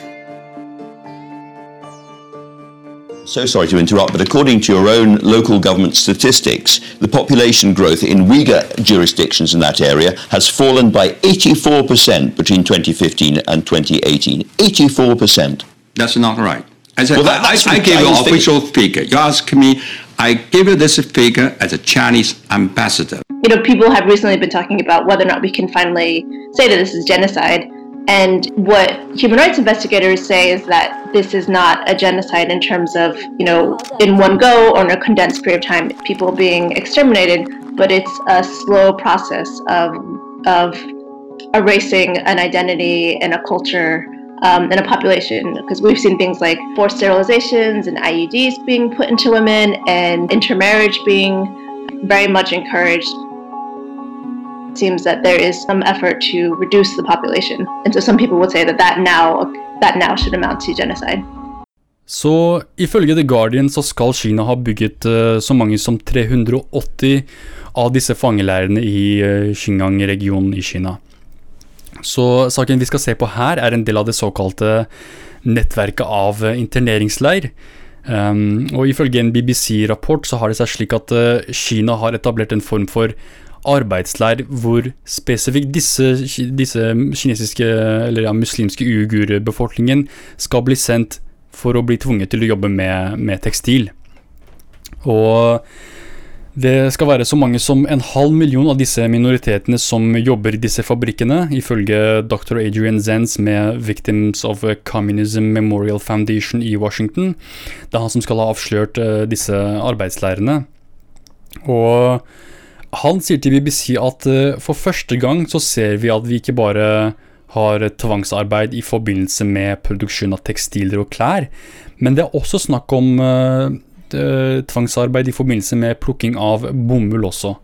So sorry to interrupt, but according to your own local government statistics, the population growth in Uyghur jurisdictions in that area has fallen by 84% between 2015 and 2018. 84%. That's not right. I said, Well, that- I, that's I, I gave you an official figure. You ask me, I give you this figure as a Chinese ambassador. You know, people have recently been talking about whether or not we can finally say that this is genocide. And what human rights investigators say is that this is not a genocide in terms of, you know, in one go or in a condensed period of time, people being exterminated, but it's a slow process of, of erasing an identity and a culture um, and a population. Because we've seen things like forced sterilizations and IUDs being put into women and intermarriage being very much encouraged it seems that there is some effort to reduce the population. And so some people would say that that now, that now should amount to genocide. Så ifølge The Guardian så skal Kina ha bygget uh, så mange som 380 av disse fangeleirene i uh, Xinjiang-regionen i Kina. Så saken vi skal se på her, er en del av det såkalte nettverket av uh, interneringsleir. Um, og ifølge en BBC-rapport så har det seg slik at Kina har etablert en form for arbeidsleir hvor spesifikt disse, disse kinesiske, eller ja, muslimske uigurbefolkningen skal bli sendt for å bli tvunget til å jobbe med, med tekstil. Og det skal være så mange som en halv million av disse minoritetene som jobber i disse fabrikkene, ifølge dr. Adrian Zenz med Victims of Communism Memorial Foundation i Washington. Det er han som skal ha avslørt uh, disse arbeidsleirene. Og han sier til BBC at uh, for første gang så ser vi at vi ikke bare har tvangsarbeid i forbindelse med produksjon av tekstiler og klær, men det er også snakk om uh, tvangsarbeid i forbindelse med plukking av bomull også.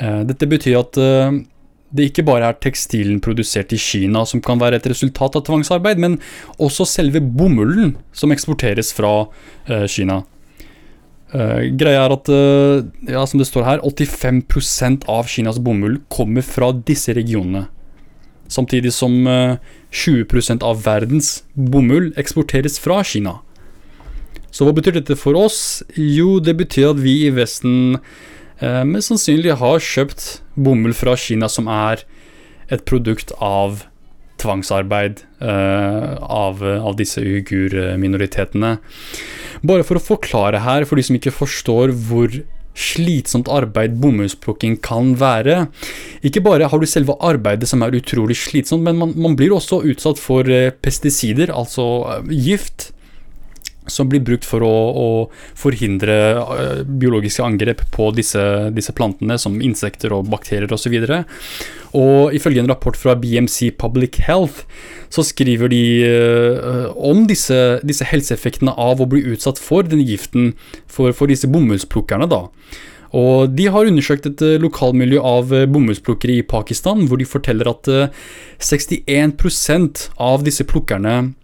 Uh, dette betyr at det ikke bare er tekstilen produsert i Kina som kan være et resultat av tvangsarbeid, men også selve bomullen som eksporteres fra Kina. Uh, greia er at, uh, ja, som det står her, 85% av Kinas bomull kommer fra disse regionene. Samtidig som uh, 20% av verdens bomull eksporteres fra Kina. Så hva betyr dette for oss? Jo, det betyr at vi i Vesten mest sannsynlig har kjøpt bomull fra Kina som er et produkt av tvangsarbeid av, av disse uigur-minoritetene. Bare for å forklare her, for de som ikke forstår hvor slitsomt arbeid bomullsplukking kan være. Ikke bare har du selve arbeidet som er utrolig slitsomt, men man, man blir også utsatt for eh, pesticider, altså eh, gift som blir brukt for å, å forhindre uh, biologiske angrep på disse, disse, plantene, som insekter og bakterier osv. Og, så og ifølge en rapport fra BMC Public Health så skriver de uh, om disse, disse, helseeffektene av å bli utsatt for denne giften for, for disse bomullsplukkerne. da. Og de har undersøkt et uh, lokalmiljø av bomullsplukkere i Pakistan, hvor de forteller at 61% av disse plukkerne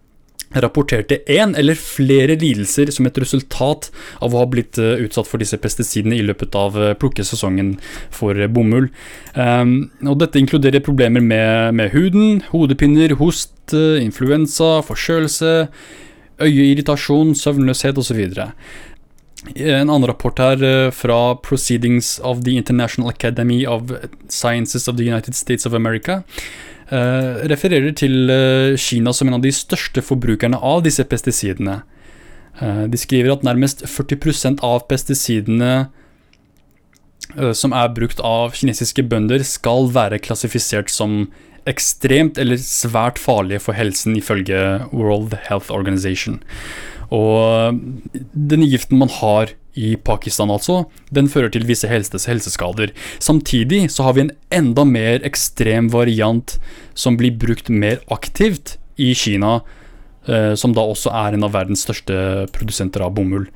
rapporterte én eller flere lidelser som et resultat av å ha blitt uh, utsatt for disse pesticidene i løpet av uh, plukkesesongen for uh, bomull. Um, dette inkluderer problemer med, med huden, hodepiner, host, influensa, forkjølelse, øyeirritasjon, søvnløshet osv. En annen rapport her fra Proceedings of the International Academy of Sciences of the United States of America refererer til uh, Kina som en av de største forbrukerne av disse pesticidene. Uh, de skriver at nærmest 40% av pesticidene som er brukt av kinesiske bønder, skal være klassifisert som ekstremt eller svært farlige for helsen, ifølge World Health Organization. Og den giften man har i Pakistan, altså, den fører til visse helses helseskader. Samtidig så har vi en enda mer ekstrem variant som blir brukt mer aktivt i Kina, eh, som da også er en av verdens største produsenter av bomull.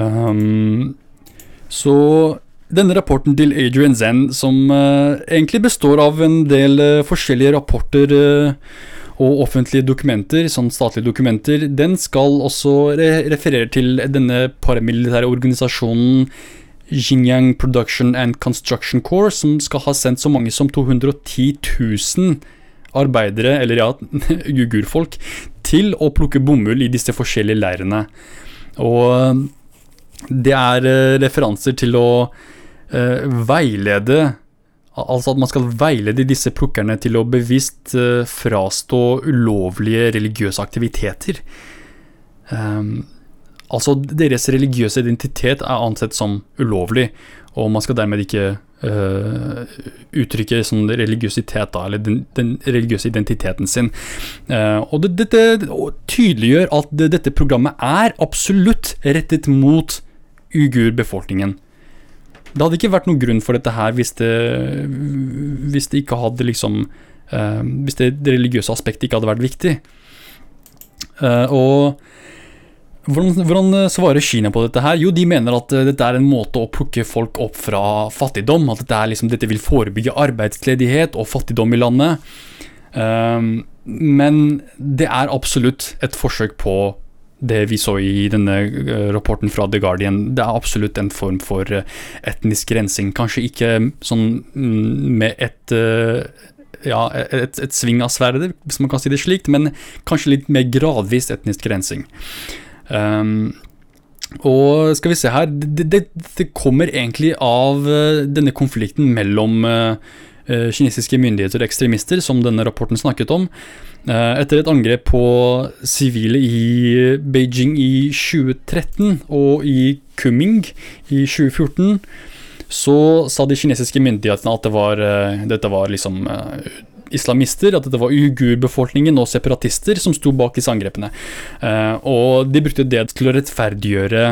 Um, så denne rapporten til Adrian Zen, som uh, egentlig består av en del uh, forskjellige rapporter uh, og offentlige dokumenter, sånn statlige dokumenter, den skal også re referere til denne paramilitære organisasjonen Xinjiang Production and Construction Corps, som skal ha sendt så mange som 210 000 arbeidere, eller ja, *laughs* jugurfolk, til å plukke bomull i disse forskjellige leirene. Og det er eh, referanser til å uh, veilede Altså at man skal veilede disse plukkerne til å bevisst uh, frastå ulovlige religiøse aktiviteter. Um, altså deres religiøse identitet er ansett som ulovlig, og man skal dermed ikke uh, uttrykke sånn religiøsitet, da, eller den, den religiøse identiteten sin. Uh, og det, dette tydeliggjør at det, dette programmet er absolutt rettet mot uigur-befolkningen. Det hadde ikke vært noen grunn for dette her hvis det, hvis det ikke hadde liksom uh, Hvis det, religiøse aspektet ikke hadde vært viktig. Uh, og hvordan, hvordan, svarer Kina på dette her? Jo, de mener at uh, dette er en måte å plukke folk opp fra fattigdom. At dette, liksom, dette vil forebygge arbeidsledighet og fattigdom i landet. men det er absolutt et forsøk på det vi så i denne eh, rapporten fra The Guardian, det er absolutt en form for eh, etnisk rensing. Kanskje ikke sånn mm, med et eh, ja, et, et sving av sverdet, hvis man kan si det slikt, men kanskje litt mer gradvis etnisk rensing. Um, og skal vi se her det, det, det, kommer egentlig av denne konflikten mellom uh, kinesiske myndigheter og ekstremister, som denne rapporten snakket om. Eh, etter et angrep på sivile i Beijing i 2013 og i Kuming i 2014, så sa de kinesiske myndighetene at det var, eh, dette var liksom eh, islamister, at dette var uigurbefolkningen og separatister som sto bak disse angrepene. Og de brukte det til å rettferdiggjøre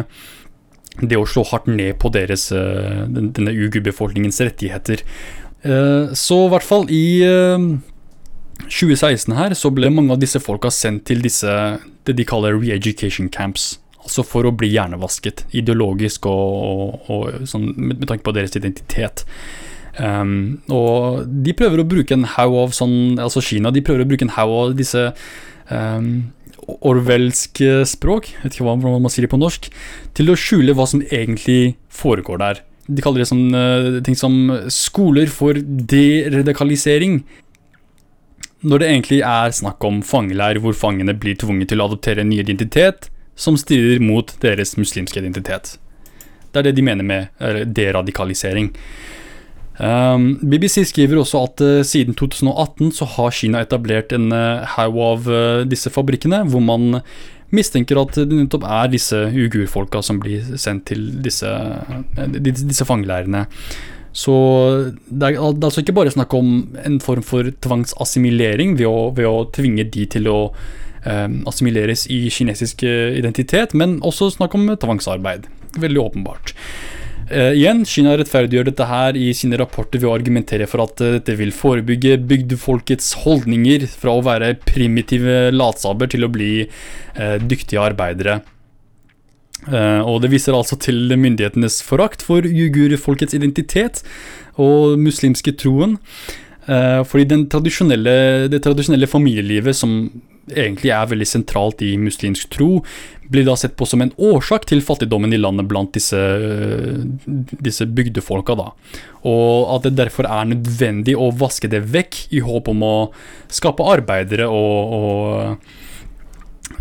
det å slå hardt ned på deres, denne uigurbefolkningens rettigheter. Så i hvert fall i 2016 her så ble mange av disse folka sendt til disse det de kaller re-education camps. Altså for å bli hjernevasket, ideologisk og, og, og sånn, med, tanke på deres identitet. Um, og de prøver å bruke en haug av sånn Altså Kina de prøver å bruke en haug av disse um, orwellsk språk, vet ikke hva man sier det på norsk, til å skjule hva som egentlig foregår der. De kaller det sånn uh, ting som skoler for deradikalisering når det egentlig er snakk om fangeleir hvor fangene blir tvunget til å adoptere en ny identitet som strider mot deres muslimske identitet. Det er det de mener med deradikalisering. Um, BBC skriver også at uh, siden 2018 så har Kina etablert en uh, haug av uh, disse fabrikkene, hvor man mistenker at det nettopp er disse ugurfolka som blir sendt til disse, disse fangeleirene. Så det er, det er, altså ikke bare snakk om en form for tvangsassimilering ved å, ved å tvinge de til å eh, assimileres i kinesisk eh, identitet, men også snakk om tvangsarbeid. Veldig åpenbart. Uh, igjen, Kina rettferdiggjør dette her i sine rapporter ved å argumentere for at uh, dette vil forebygge bygdefolkets holdninger fra å være primitive latsaber til å bli uh, dyktige arbeidere. Og det viser altså til myndighetenes forakt for folkets identitet og muslimske troen. Fordi tradisjonelle, det tradisjonelle familielivet, som egentlig er veldig sentralt i muslimsk tro, blir da sett på som en årsak til fattigdommen i landet blant disse, disse bygdefolka. Da. Og at det derfor er nødvendig å vaske det vekk i håp om å skape arbeidere og, og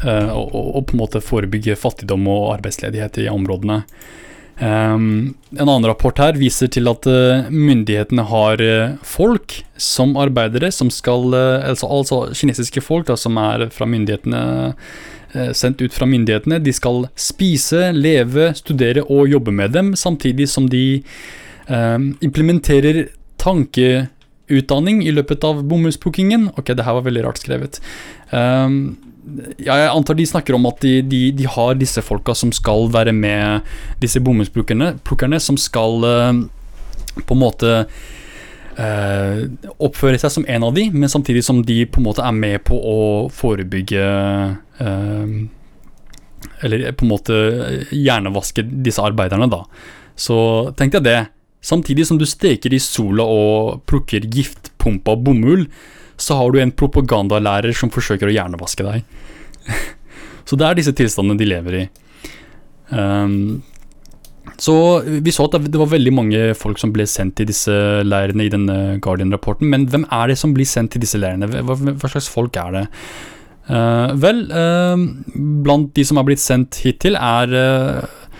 Eh, og, og, på en måte forebygge fattigdom og arbeidsledighet i områdene. Um, en annen rapport her viser til at uh, myndighetene har uh, folk som arbeidere som skal uh, altså, altså, kinesiske folk da, som er fra myndighetene sendt ut fra myndighetene. De skal spise, leve, studere og jobbe med dem, samtidig som de ehm, implementerer tankeutdanning i løpet av bomullsplukkingen. Ok, det her var veldig rart skrevet. Um, jeg antar de snakker om at de, de, de, har disse folka som skal være med disse bomullsplukkerne, som skal uh, på en måte uh, oppføre seg som en av de, men samtidig som de på en måte er med på å forebygge Eller på en måte hjernevaske disse arbeiderne, da. Så tenkte jeg det. Samtidig som du steker i sola og plukker giftpumpa bomull, så har du en propagandalærer som forsøker å hjernevaske deg. *laughs* så det er disse tilstandene de lever i. Um, så vi så at det var veldig mange folk som ble sendt til disse leirene i denne Guardian-rapporten, men hvem er det som blir sendt til disse leirene? Hva, hva slags folk er det? Uh, vel, uh, blant de som har blitt sendt hittil, er uh,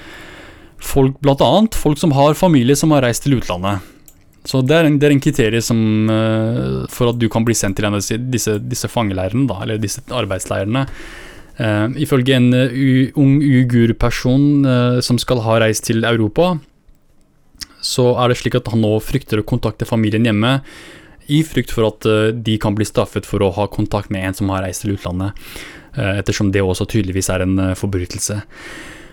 folk, blant annet folk som har familie som har reist til utlandet. Så det er en, det er en kriterium som, uh, for at du kan bli sendt til en av disse, disse fangeleirene, da, eller disse arbeidsleirene. Ifølge en ung uigur-person som skal ha reist til Europa, så er det slik at han nå frykter å kontakte familien hjemme i frykt for at eh, de kan bli straffet for å ha kontakt med en som har reist til utlandet, eh, ettersom det også tydeligvis er en eh, forbrytelse.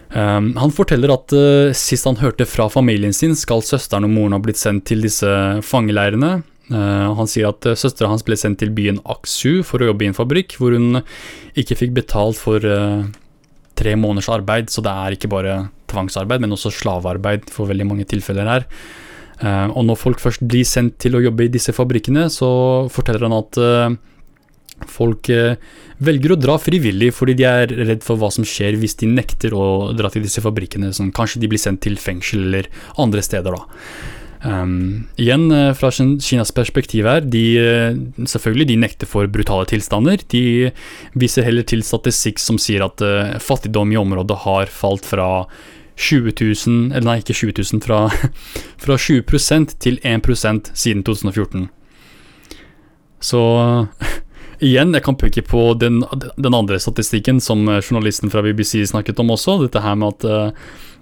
Um, han forteller at sist han hørte fra familien sin, skal søsteren og moren ha blitt sendt til disse fangeleirene. Uh, han sier at søstera hans ble sendt til byen Aksu for å jobbe i en fabrikk, hvor hun ikke fikk betalt for tre måneders arbeid, så det er ikke bare tvangsarbeid, men også slavearbeid for veldig mange tilfeller her. Uh, og når folk først blir sendt til å jobbe i disse fabrikkene, så forteller han at uh, folk uh, velger å dra frivillig fordi de er redd for hva som skjer hvis de nekter å dra til disse fabrikkene. Sånn, kanskje de blir sendt til fengsel eller andre steder, da. Um, igjen, fra Kinas perspektiv her, de, selvfølgelig de nekter for brutale tilstander. De viser heller til statistikk som sier at fattigdom i området har falt fra 20 000, eller nei, ikke 20 000, fra, *laughs* fra 20% til 1% siden 2014. Så *laughs* igjen, jeg kan peke på den, den, andre statistikken som journalisten fra BBC snakket om også, dette her med at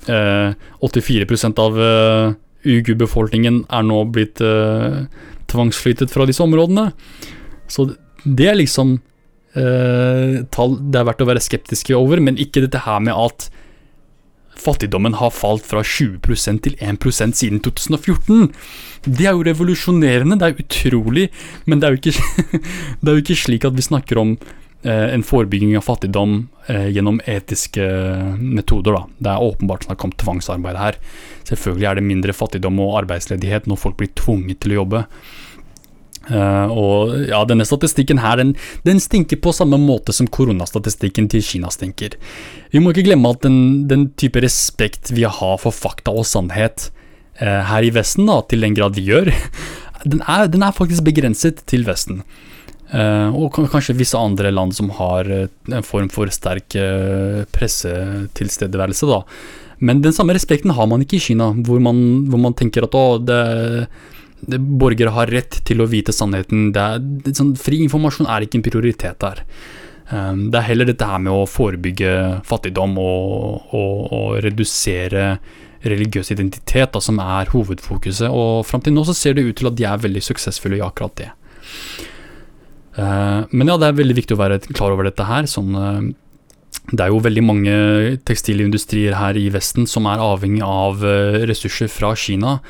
eh, 84 av eh, ugu-befolkningen er nå blitt eh, tvangsflyttet fra disse områdene. Så det er liksom eh, tall det er verdt å være skeptiske over, men ikke dette her med at fattigdommen har falt fra 20% til 1% siden 2014. Det er jo revolusjonerende, det er utrolig, men det er jo ikke, *laughs* det er jo ikke slik at vi snakker om eh, en forebygging av fattigdom eh, gjennom etiske metoder. Da. Det er åpenbart snakk om tvangsarbeid her. Selvfølgelig er det mindre fattigdom og arbeidsledighet når folk blir tvunget til å jobbe. Uh, og ja, denne statistikken her, den, den, stinker på samme måte som koronastatistikken til Kina stinker. Vi må ikke glemme at den, den type respekt vi har for fakta og sannhet uh, her i Vesten, da, til den grad vi gjør, *laughs* den er, den er faktisk begrenset til Vesten. Uh, og kanskje visse andre land som har en form for sterk pressetilstedeværelse, da. Men den samme respekten har man ikke i Kina, hvor man, hvor man tenker at å, det borgere har rett til å vite sannheten. Det er, det, sånn, fri informasjon er ikke en prioritet der. Um, det er heller dette her med å forebygge fattigdom og, og, og redusere religiøs identitet da, som er hovedfokuset. Og fram til nå så ser det ut til at de er veldig suksessfulle i akkurat det. Uh, men ja, det er veldig viktig å være klar over dette her. Sånn, uh, det er jo veldig mange tekstilindustrier her i Vesten som er avhengig av uh, ressurser fra Kina.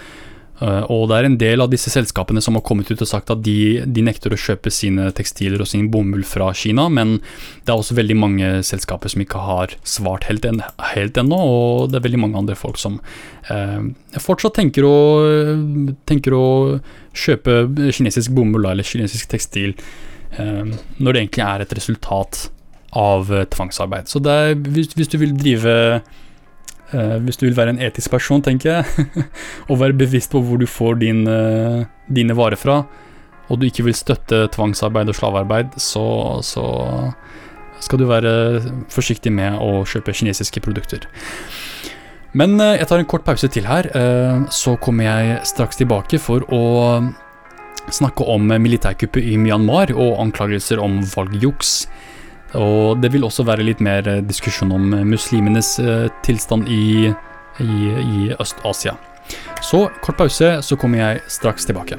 Uh, og det er en del av disse selskapene som har kommet ut og sagt at de, de, nekter å kjøpe sine tekstiler og sin bomull fra Kina, men det er også veldig mange selskaper som ikke har svart helt, en, helt ennå, og det er veldig mange andre folk som eh, fortsatt tenker å, tenker å, kjøpe kinesisk bomull eller kinesisk tekstil, eh, når det egentlig er et resultat av tvangsarbeid. Så er, hvis, hvis du vil drive Uh, hvis du vil være en etisk person, tenker jeg, *laughs* og være bevisst på hvor du får din, uh, dine varer fra, og du ikke vil støtte tvangsarbeid og slavearbeid, så, så, skal du være forsiktig med å kjøpe kinesiske produkter. Men uh, jeg tar en kort pause til her, så kommer jeg straks tilbake for å snakke om militærkuppet i Myanmar og anklagelser om valgjuks. Og det vil også være litt mer eh, diskusjon om eh, muslimenes eh, tilstand i, i, i Øst-Asia. Så kort pause, så kommer jeg straks tilbake.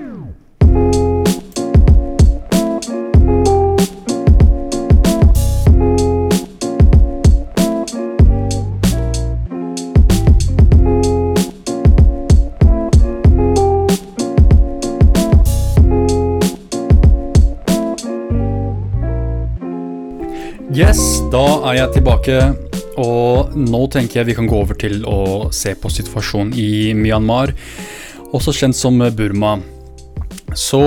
Yes, da er jeg tilbake. Og nå tenker jeg vi kan gå over til å se på situasjonen i Myanmar, også kjent som Burma. Så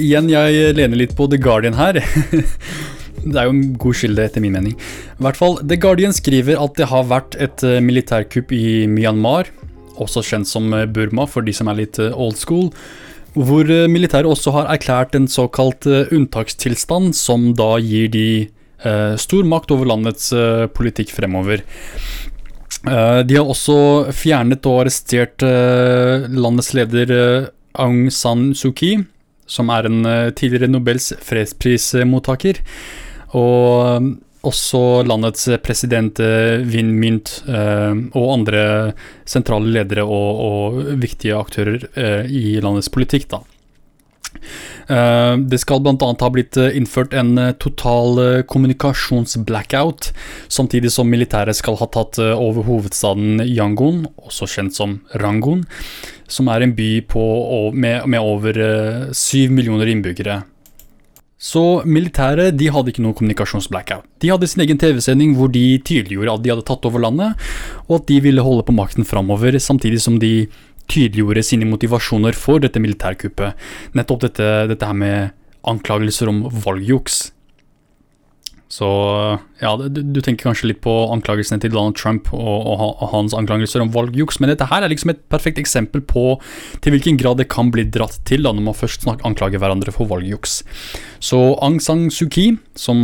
igjen, jeg lener litt på The Guardian her. *laughs* det er jo en god skilde, etter min mening. I hvert fall, The Guardian skriver at det har vært et eh, militærkupp i Myanmar, også kjent som Burma for de som er litt eh, old school hvor eh, militæret også har erklært en såkalt unntakstilstand, som da gir de Eh, stor makt over landets eh, politikk fremover. Eh, de har også fjernet og arrestert landets leder Aung San Suu Kyi, som er en tidligere Nobels fredsprismottaker. Og også landets president eh, Win Mynt eh, og andre sentrale ledere og, og viktige aktører eh, i landets politikk. da. Eh, Det skal bl.a. ha blitt eh, innført en eh, total kommunikasjonsblackout, samtidig som militæret skal ha tatt over hovedstaden Yangon, også kjent som Rangon, som er en by på, med, med over syv millioner innbyggere. Så militæret de hadde ikke noe kommunikasjonsblackout. De hadde sin egen TV-sending hvor de tydeliggjorde at de hadde tatt over landet, og at de ville holde på makten framover, samtidig som de tydeliggjorde sine motivasjoner for dette militærkuppet. Nettopp dette, dette her med anklagelser om valgjuks. Så ja, du, du tenker kanskje litt på anklagelsene til Donald Trump og, og, og hans anklagelser om valgjuks, men dette her er liksom et perfekt eksempel på til hvilken grad det kan bli dratt til da når man først anklager hverandre for valgjuks. Så Aung San Suu Kyi, som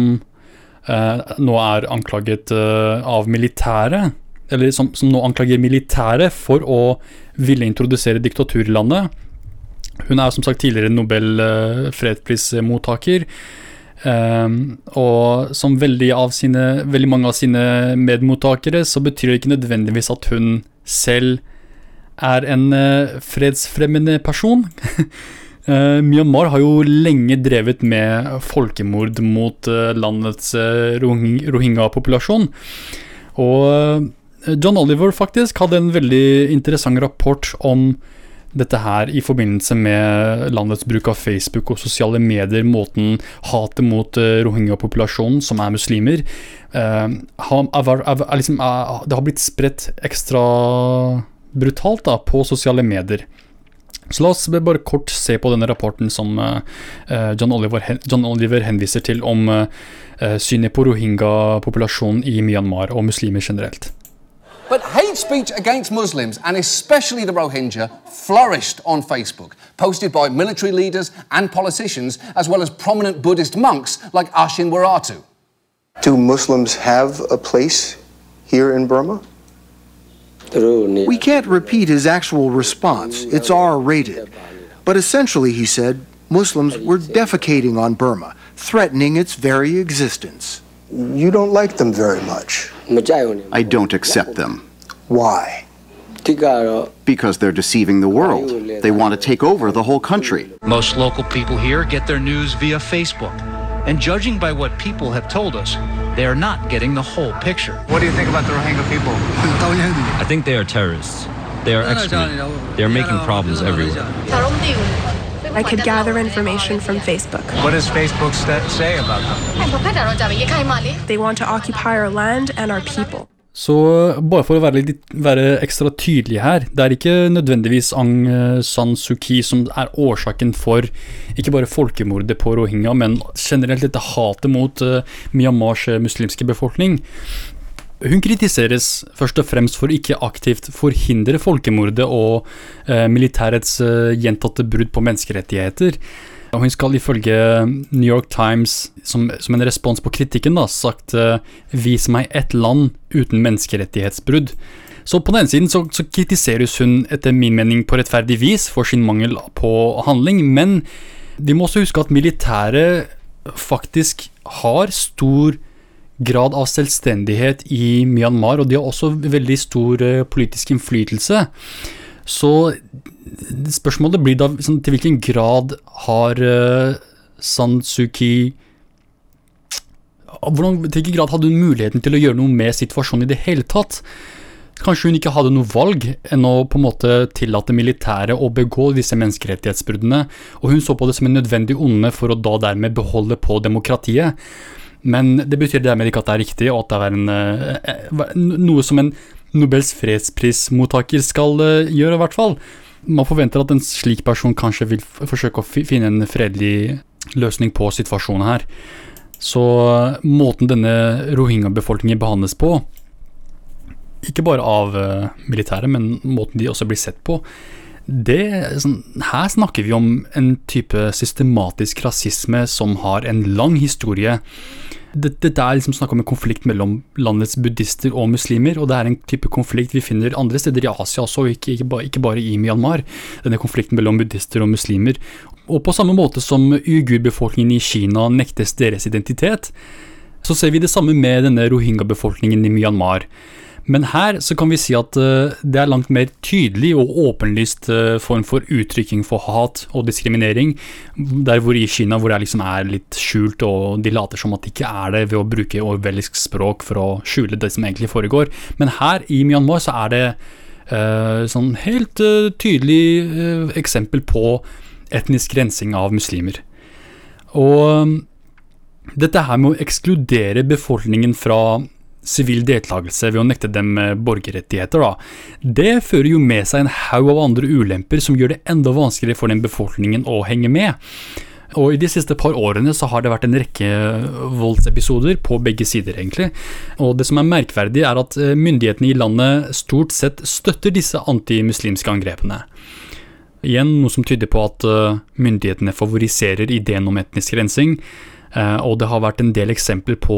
eh, nå er anklaget eh, av militæret, eller som, som nå anklager militæret for å ville introdusere diktatur i landet. Hun er som sagt tidligere Nobel eh, fredsprismottaker. Um, og som veldig, sine, veldig mange av sine medmottakere, så betyr det ikke nødvendigvis at hun selv er en uh, fredsfremmende person. uh, *laughs* Myanmar har jo lenge drevet med folkemord mot uh, landets rohingya-populasjon. Og John Oliver faktisk hadde en veldig interessant rapport om dette her i forbindelse med landets bruk av Facebook og sosiale medier, måten hatet mot eh, rohingya-populasjonen, som er muslimer, uh, har, er, er, er liksom, det har blitt spredt ekstra brutalt da, på sosiale medier. Så la oss bare kort se på denne rapporten som eh, eh, John, Oliver, John Oliver henviser til om eh, eh, synet på rohingya-populasjonen i Myanmar og muslimer generelt. But hate speech against Muslims, and especially the Rohingya, flourished on Facebook, posted by military leaders and politicians, as well as prominent Buddhist monks like Ashin Waratu. Do Muslims have a place here in Burma? We can't repeat his actual response. It's R rated. But essentially, he said, Muslims were defecating on Burma, threatening its very existence. You don't like them very much. I don't accept them. Why? Because they're deceiving the world. They want to take over the whole country. Most local people here get their news via Facebook. And judging by what people have told us, they are not getting the whole picture. What do you think about the Rohingya people? I think they are terrorists. They are excrement. They are making problems everywhere. I could gather information from Facebook. What does Facebook say about them? They want to occupy our land and our people. Så bare for å være, litt, være ekstra tydelig her, det er ikke nødvendigvis Aung eh, San Suu Kyi som er årsaken for ikke bare folkemordet på rohingya, men generelt dette hatet mot uh, Myanmars eh, muslimske befolkning. Hun kritiseres først og fremst for ikke aktivt forhindre folkemordet og eh, militærets eh, gjentatte brudd på menneskerettigheter. Og hun skal ifølge New York Times, som, som en respons på kritikken, da, sagt eh, 'vis meg ett land uten menneskerettighetsbrudd'. Så på den ene siden så, så kritiseres hun etter min mening på rettferdig vis for sin mangel på handling, men de må også huske at militæret faktisk har stor grad av selvstendighet i Myanmar, og de har også veldig stor eh, politisk innflytelse. Så spørsmålet blir da sånn, til hvilken grad har uh, San Suu Kyi hvordan, Til hvilken grad hadde hun muligheten til å gjøre noe med situasjonen i det hele tatt? Kanskje hun ikke hadde noe valg enn å på en måte tillate militæret å begå disse menneskerettighetsbruddene, og hun så på det som en nødvendig onde for å da dermed beholde på demokratiet. Men det betyr dermed ikke at det er riktig, og at det er en, eh, eh, noe som en Nobels fredsprismottaker skal eh, gjøre, i hvert fall. Man forventer at en slik person kanskje vil forsøke å finne en fredelig løsning på situasjonen her. Så måten denne rohingya-befolkningen behandles på, ikke bare av militæret, men måten de også blir sett på, det, sånn, her snakker vi om en type systematisk rasisme som har en lang historie. Dette, det er liksom snakk om en konflikt mellom landets buddhister og muslimer, og det er en type konflikt vi finner andre steder i Asia også, og ikke, ikke, bare, ikke bare i Myanmar. Denne konflikten mellom buddhister og muslimer. Og på samme måte som uigurbefolkningen i Kina nektes deres identitet, Så ser vi det samme med denne rohingya-befolkningen i Myanmar. Men her så kan vi si at uh, det er langt mer tydelig og åpenlyst uh, form for uttrykking for hat og diskriminering. Der hvor i Kina hvor det liksom er litt skjult, og de later som at det ikke er det ved å bruke orwellisk språk for å skjule det som egentlig foregår. Men her i Myanmar så er det uh, sånn helt tydelig eksempel på etnisk rensing av muslimer. Og dette her med å ekskludere befolkningen fra sivil deltakelse ved å nekte dem eh, borgerrettigheter, da. Det fører jo med seg en haug av andre ulemper som gjør det enda vanskeligere for den befolkningen å henge med. Og I de siste par årene så har det vært en rekke voldsepisoder på begge sider, egentlig. Og Det som er merkverdig, er at eh, myndighetene i landet stort sett støtter disse antimuslimske angrepene. Igjen noe som tyder på at eh, myndighetene favoriserer ideen om etnisk rensing. Uh, og det har vært en del eksempler på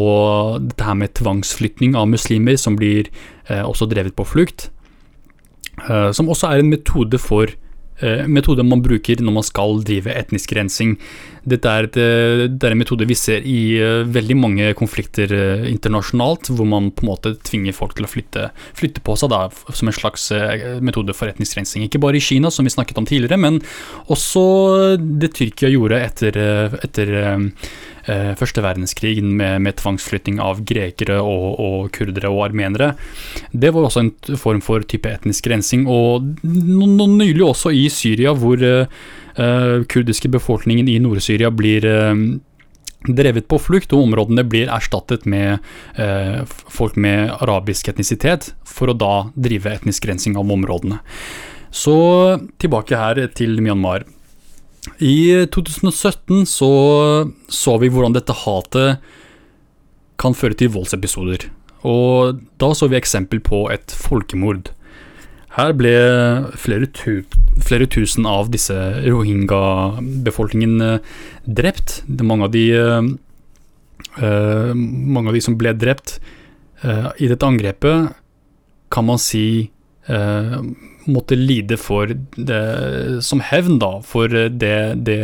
dette her med tvangsflytning av muslimer som blir uh, også drevet på flukt. Uh, som også er en metode for metode man bruker når man skal drive etnisk rensing. Dette er, et, det er en metode vi ser i veldig mange konflikter internasjonalt, hvor man på en måte tvinger folk til å flytte, flytte på seg da, som en slags metode for etnisk rensing. Ikke bare i Kina, som vi snakket om tidligere, men også det Tyrkia gjorde etter, etter eh, første verdenskrig med, med, tvangsflytting av grekere og, og, kurdere og armenere. Det var også en form for type etnisk rensing, og nå nylig også i Syria, hvor eh, kurdiske befolkningen i Nord-Syria blir eh, drevet på flukt, og områdene blir erstattet med eh, folk med arabisk etnisitet, for å da drive etnisk rensing av områdene. Så tilbake her til Myanmar. I 2017 så så vi hvordan dette hatet kan føre til voldsepisoder. Og da så vi eksempel på et folkemord. Her ble flere, tu flere tusen av disse rohingya-befolkningen drept. Mange av, de, uh, mange av de som ble drept uh, i dette angrepet, kan man si uh, måtte lide for det, som hevn da, for det, det,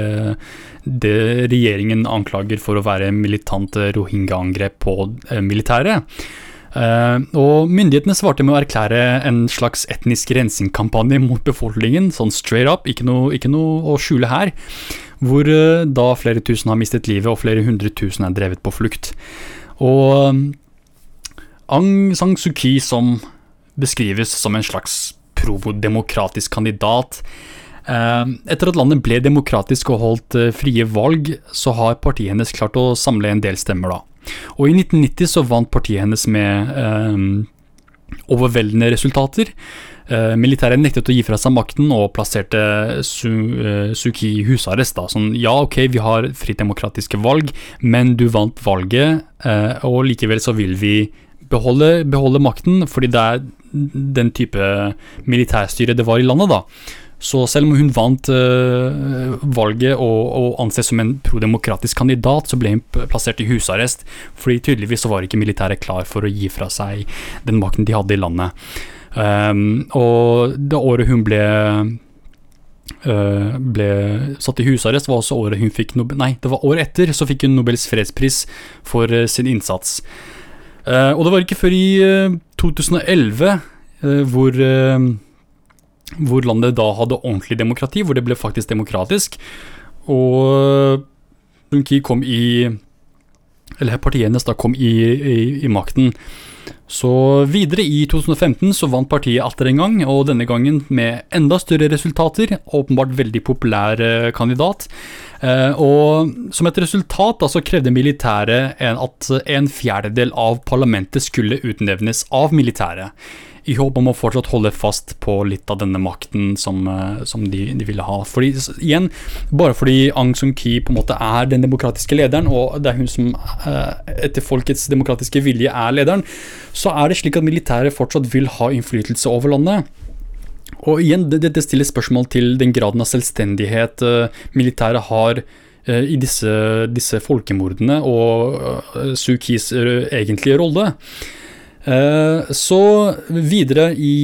det, regjeringen anklager for å være militante rohingya-angrep på eh, militæret. Uh, og Myndighetene svarte med å erklære en slags etnisk rensingkampanje mot befolkningen, sånn straight up, ikke noe, ikke noe å skjule her. Hvor uh, da flere tusen har mistet livet og flere hundre tusen er drevet på flukt. Og Aung San Suu Kyi som beskrives som en slags prodemokratisk kandidat. Eh, etter at landet ble demokratisk og holdt eh, frie valg, så har partiet hennes klart å samle en del stemmer, da. Og i 1990 så vant partiet hennes med eh, overveldende resultater. Eh, militæret nektet å gi fra seg makten og plasserte Su, eh, Suki i husarrest. Da. Sånn, ja, ok, vi har fritt demokratiske valg, men du vant valget, uh, og likevel så vil vi beholde, beholde makten, fordi det er den type militærstyre det var i landet, da. Så selv om hun vant uh, valget og, og, anses som en prodemokratisk kandidat, så ble hun plassert i husarrest, fordi tydeligvis så var ikke militæret klar for å gi fra seg den makten de hadde i landet. Um, og det året hun ble uh, ble satt i husarrest, var også året hun fikk Nobel Nei, det var året etter så fikk hun Nobels fredspris for uh, sin innsats. Og det var ikke før i 2011 uh, hvor, hvor landet da hadde ordentlig demokrati, hvor det ble faktisk demokratisk. Og Bunki kom i Eller partiet hennes da kom i, i, i makten. Så videre i 2015 så vant partiet atter en gang, og denne gangen med enda større resultater. Åpenbart veldig populær kandidat. Eh, og som et resultat da, så krevde militæret at en fjerdedel av parlamentet skulle utnevnes av militæret. I håp om å fortsatt holde fast på litt av denne makten som, eh, som de, de, ville ha. Fordi, igjen, bare fordi Aung San Ki på en måte er den demokratiske lederen, og det er hun som eh, etter folkets demokratiske vilje er lederen, så er det slik at militæret fortsatt vil ha innflytelse over landet. Og igjen, dette det stiller spørsmål til den graden av selvstendighet uh, militæret har i disse, disse, folkemordene, og Suu Kis egentlige rolle. Så videre i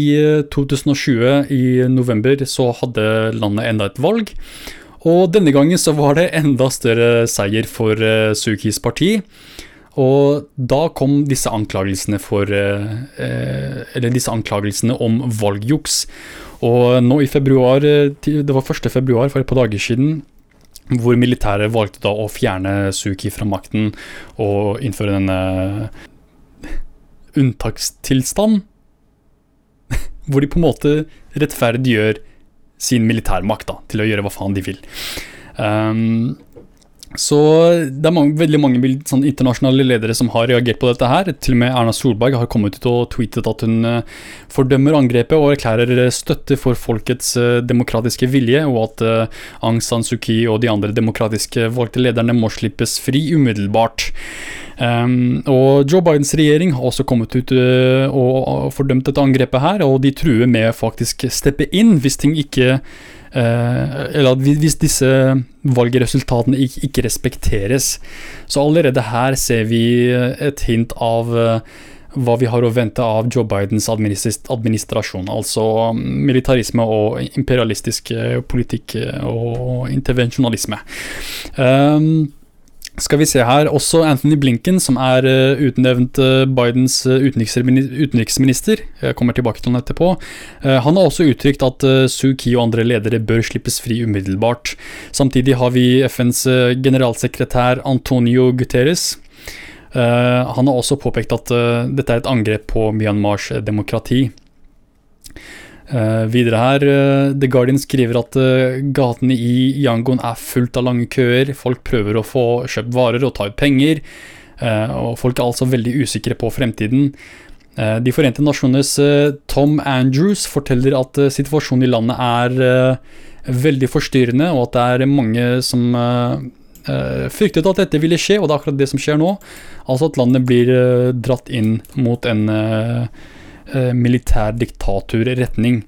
2020, i november, så hadde landet enda et valg. Og denne gangen så var det enda større seier for Suu parti. Og da kom disse anklagelsene for Eller disse anklagelsene om valgjuks. Og nå i februar, det var 1. februar for et par dager siden, hvor militæret valgte da å fjerne Suki fra makten og innføre denne unntakstilstand. *laughs* Hvor de på en måte rettferdiggjør sin militærmakt da, til å gjøre hva faen de vil. Um, så det er mange, veldig mange sånn, internasjonale ledere som har reagert på dette her. Til og med Erna Solberg har kommet ut og tweetet at hun uh, fordømmer angrepet og erklærer støtte for folkets uh, demokratiske vilje, og at uh, Aung San Suu Kyi og de andre demokratiske valgte lederne må slippes fri umiddelbart. Um, og Joe Bidens regjering har også kommet ut uh, og fordømt dette angrepet her, og de truer med faktisk steppe inn hvis ting ikke uh, Eller hvis disse valgresultatene ikke, ikke, respekteres. Så allerede her ser vi et hint av uh, hva vi har å vente av Joe Bidens administrasjon. Altså militarisme og imperialistisk politikk og intervensjonalisme. Um, skal vi se her, Også Anthony Blinken, som er uh, utnevnt uh, Bidens uh, utenriksminister, jeg kommer tilbake til han etterpå, han har også uttrykt at Suu Kyi og andre ledere bør slippes fri umiddelbart. Samtidig har vi FNs generalsekretær Antonio Guterres. han har også påpekt at dette er et angrep på Myanmars demokrati. Uh, videre her, uh, The Guardian skriver at uh, gatene i Yangon er fullt av lange køer. Folk prøver å få kjøpt varer og ta ut penger. og folk er altså veldig usikre på fremtiden. De forente nasjoners Tom Andrews forteller at situasjonen i landet er veldig forstyrrende, og at det er mange som fryktet at dette ville skje, og det er akkurat det som skjer nå. Altså at landet blir dratt inn mot en Eh, militær diktaturretning.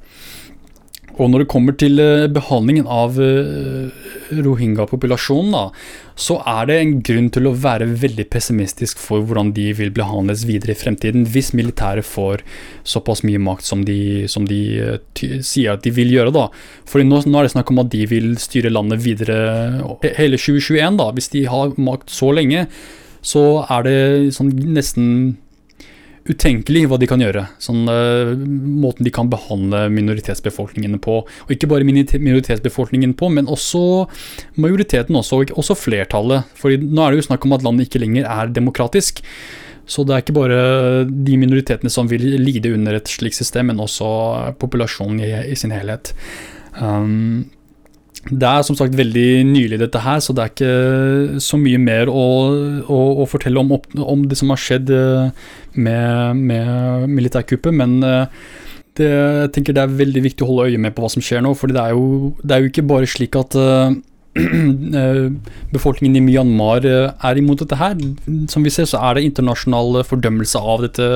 Og når det kommer til eh, behandlingen av eh, rohingya-populasjonen, så er det en grunn til å være veldig pessimistisk for hvordan de vil behandles videre i fremtiden, hvis militæret får såpass mye makt som de, som de sier at de vil gjøre. da. Fordi nå, nå, er det snakk om at de vil styre landet videre hele 2021. da. Hvis de har makt så lenge, så er det sånn nesten utenkelig hva de kan gjøre. Sånn, uh, måten de kan behandle minoritetsbefolkningen på. Og ikke bare minoritetsbefolkningen på, men også majoriteten, også, og også flertallet. For nå er det jo snakk om at landet ikke lenger er demokratisk. Så det er ikke bare de minoritetene som vil lide under et slikt system, men også populasjonen i, i sin helhet. Um, det er som sagt veldig nylig dette her, så det er ikke så mye mer å, å, å fortelle om, om, det som har skjedd eh, med, med militærkuppet. Men eh, det, jeg tenker det er veldig viktig å holde øye med på hva som skjer nå. For det, det, er jo ikke bare slik at Eh, *clears throat* befolkningen i Myanmar eh, er imot dette her. Som vi ser, så er det internasjonal fordømmelse av dette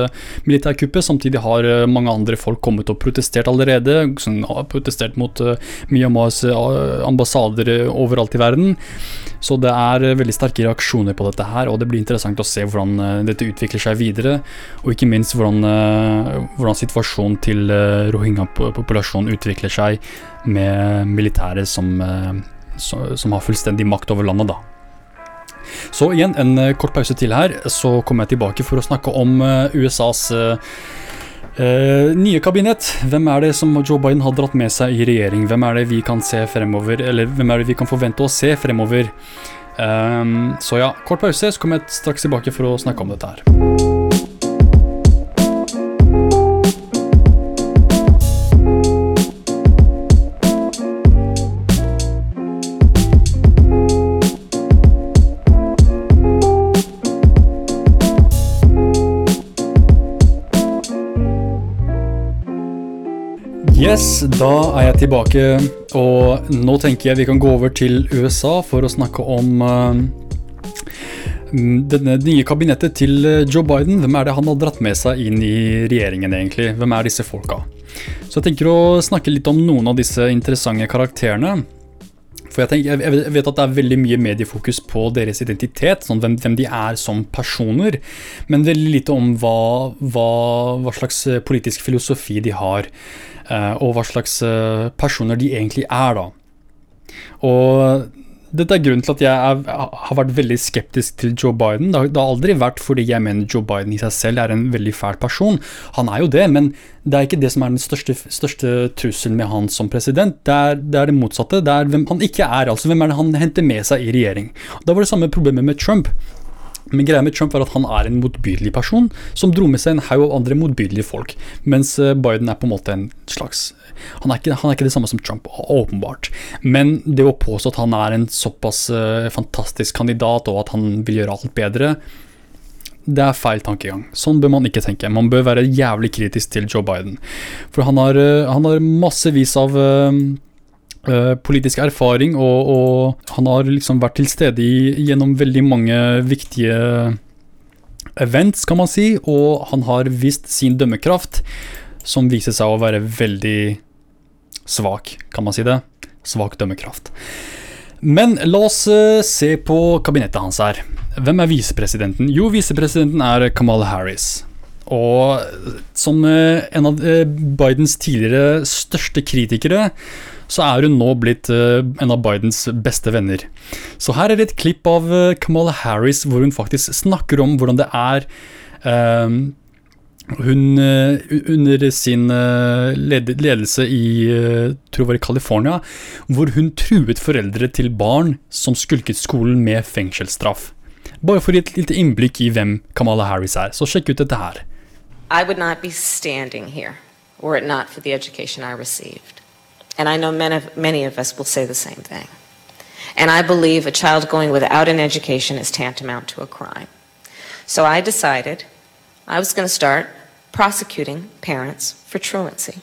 militærkuppet. Samtidig har eh, mange andre folk kommet og protestert allerede. Som har protestert mot Myanmars ambassader overalt i verden. Så det er veldig sterke reaksjoner på dette her, og det blir interessant å se hvordan dette utvikler seg videre. Og ikke minst hvordan, hvordan situasjonen til rohingya-populasjonen utvikler seg med militæret som som har fullstendig makt over landet, da. Så igjen, en eh, kort pause til her, så kommer jeg tilbake for å snakke om eh, USAs Uh, nye kabinett. Hvem er det som Joe Biden har dratt med seg i regjering? Hvem er det vi kan se fremover, eller hvem er det vi kan forvente å se fremover? Um, så ja, kort pause, så kommer jeg straks tilbake for å snakke om dette her. Yes, da er jeg tilbake, og nå tenker jeg vi kan gå over til USA for å snakke om uh, denne nye kabinettet til eh, Joe Biden. Hvem er det han har dratt med seg inn i regjeringen, egentlig? Hvem er disse folka? Så jeg tenker å snakke litt om noen av disse interessante karakterene. For jeg, tenker, jeg, vet at det er veldig mye mediefokus på deres identitet, sånn hvem, hvem, de er som personer, men veldig lite om hva, hva, hva slags politisk filosofi de har. Eh, og hva slags eh, personer de egentlig er, da. Og dette er grunnen til at jeg er, har vært veldig skeptisk til Joe Biden. Det har, det har aldri vært fordi jeg mener Joe Biden i seg selv er en veldig fæl person. Han er jo det, men det er ikke det som er den største, største trusselen med han som president. Det er det, er det motsatte. Det er hvem han ikke er. altså Hvem er det han henter med seg i regjering? Da var det samme problemet med Trump. Men greia med Trump er at han er en motbydelig person som dro med seg en haug av andre motbydelige folk. Mens eh, Biden er på en måte en slags han er, ikke, han er ikke det samme som Trump, åpenbart. Men det å påstå at han er en såpass uh, fantastisk kandidat, og at han vil gjøre alt bedre, det er feil tankegang. Sånn bør man ikke tenke. Man bør være jævlig kritisk til Joe Biden. For han har, uh, han har massevis av politisk erfaring, og, og, han har liksom vært til stede i, gjennom veldig mange viktige events, kan man si, og han har vist sin dømmekraft, som viser seg å være veldig svak, kan man si det. Svak dømmekraft. Men la oss uh, se på kabinettet hans her. Hvem er visepresidenten? Jo, visepresidenten er Kamal Harris. Og som uh, en av Bidens tidligere største kritikere, så er hun nå blitt uh, en av Bidens beste venner. Så her er et klipp av Kamala Harris hvor hun faktisk snakker om hvordan det er um, hun under sin ledelse i tror jeg var i California, hvor hun truet foreldre til barn som skulket skolen med fengselsstraff. Bare for å gi et lite innblikk i hvem Kamala Harris er. Så sjekk ut dette her. I would not be standing here were it not for the education I received. And I know many of, many of us will say the same thing. And I believe a child going without an education is tantamount to a crime. So I decided I was going to start prosecuting parents for truancy.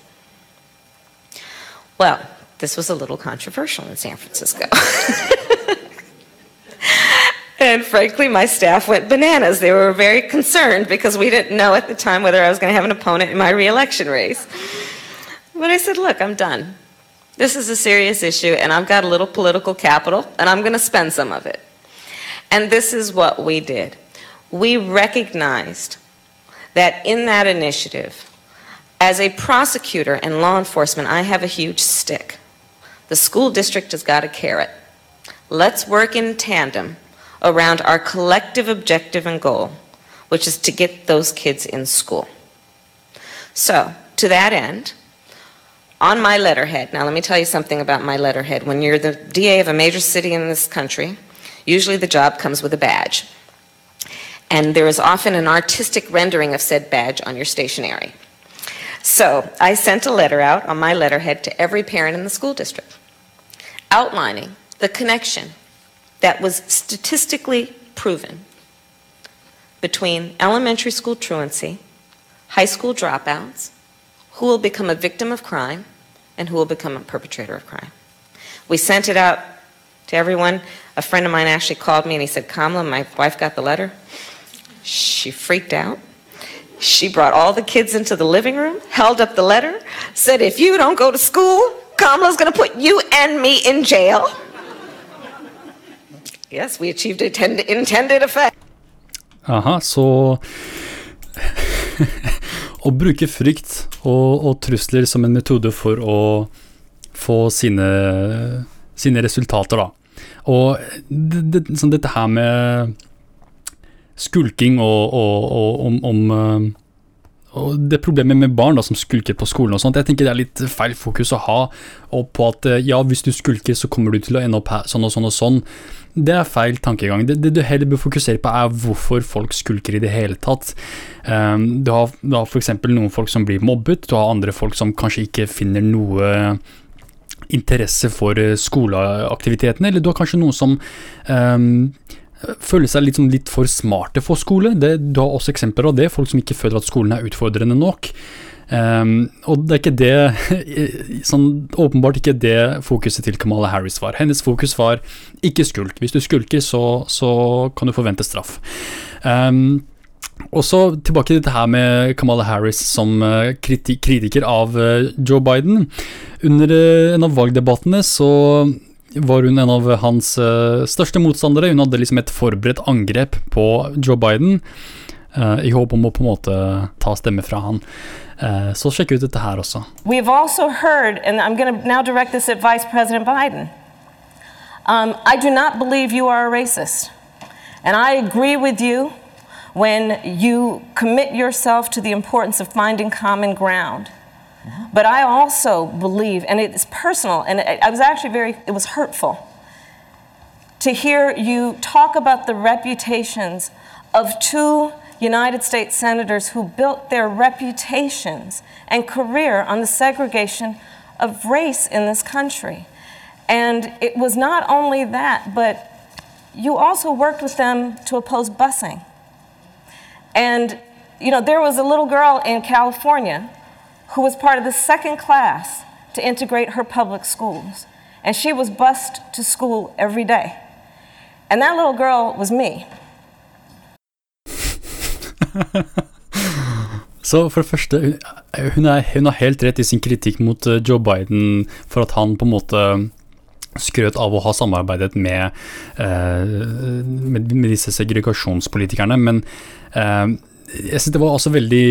Well, this was a little controversial in San Francisco. *laughs* and frankly, my staff went bananas. They were very concerned because we didn't know at the time whether I was going to have an opponent in my reelection race. But I said, look, I'm done. This is a serious issue, and I've got a little political capital, and I'm going to spend some of it. And this is what we did. We recognized that in that initiative, as a prosecutor and law enforcement, I have a huge stick. The school district has got a carrot. Let's work in tandem around our collective objective and goal, which is to get those kids in school. So, to that end, on my letterhead. Now, let me tell you something about my letterhead. When you're the DA of a major city in this country, usually the job comes with a badge. And there is often an artistic rendering of said badge on your stationery. So I sent a letter out on my letterhead to every parent in the school district outlining the connection that was statistically proven between elementary school truancy, high school dropouts, who will become a victim of crime, and who will become a perpetrator of crime. We sent it out to everyone. A friend of mine actually called me and he said, Kamala, my wife got the letter. She freaked out. She brought all the kids into the living room, held up the letter, said, If you don't go to school, Kamala's going to put you and me in jail. Yes, we achieved intended, effect. Aha, så *laughs* Å bruke frykt og, og, trusler som en metode for å få sine, sine resultater, da. Og det, det, sånn dette her med skulking og, og, og om, om og det problemet med barn da, som skulker på skolen og sånt, jeg tenker det er litt feil fokus å ha på at ja, hvis du skulker, så kommer du til å ende opp her, sånn og sånn og sånn. Det er feil tankegang. Det, det du heller bør fokusere på, er hvorfor folk skulker i det hele tatt. Um, du har, du har f.eks. noen folk som blir mobbet, du har andre folk som kanskje ikke finner noe interesse for eh, skoleaktivitetene, eller du har kanskje noen som um, føler seg litt, litt, for smarte for skole. Det, du har også eksempler av det, folk som ikke føler at skolen er utfordrende nok. Um, og det er ikke det *laughs* sånn, Åpenbart ikke det fokuset til Kamala Harris var. Hennes fokus var ikke skulk. Hvis du skulker, så, så kan du forvente straff. Um, og så tilbake til dette her med Kamala Harris som uh, kritiker av uh, Joe Biden. Under uh, en av valgdebattene så var hun en av hans største motstandere. Hun hadde liksom et forberedt angrep på Joe Biden i håp om å på en måte ta stemme fra han. Eh, så sjekk ut dette her også. We've also heard, and I'm going to now direct this at Vice President Biden, Um, I do not believe you are a racist. And I agree with you when you commit yourself to the importance of finding common ground. But I also believe, and it's personal, and it, I was actually very, it was hurtful to hear you talk about the reputations of two United States senators who built their reputations and career on the segregation of race in this country. And it was not only that, but you also worked with them to oppose busing. And, you know, there was a little girl in California who was part of the second class to integrate her public schools. And she was bused to school every day. And that little girl was me. *laughs* Så for det første, hun er, hun har helt rett i sin kritikk mot eh, Joe Biden for at han på en måte skrøt av å ha samarbeidet med, eh, med, med disse segregasjonspolitikerne. Men eh, jeg synes det var også veldig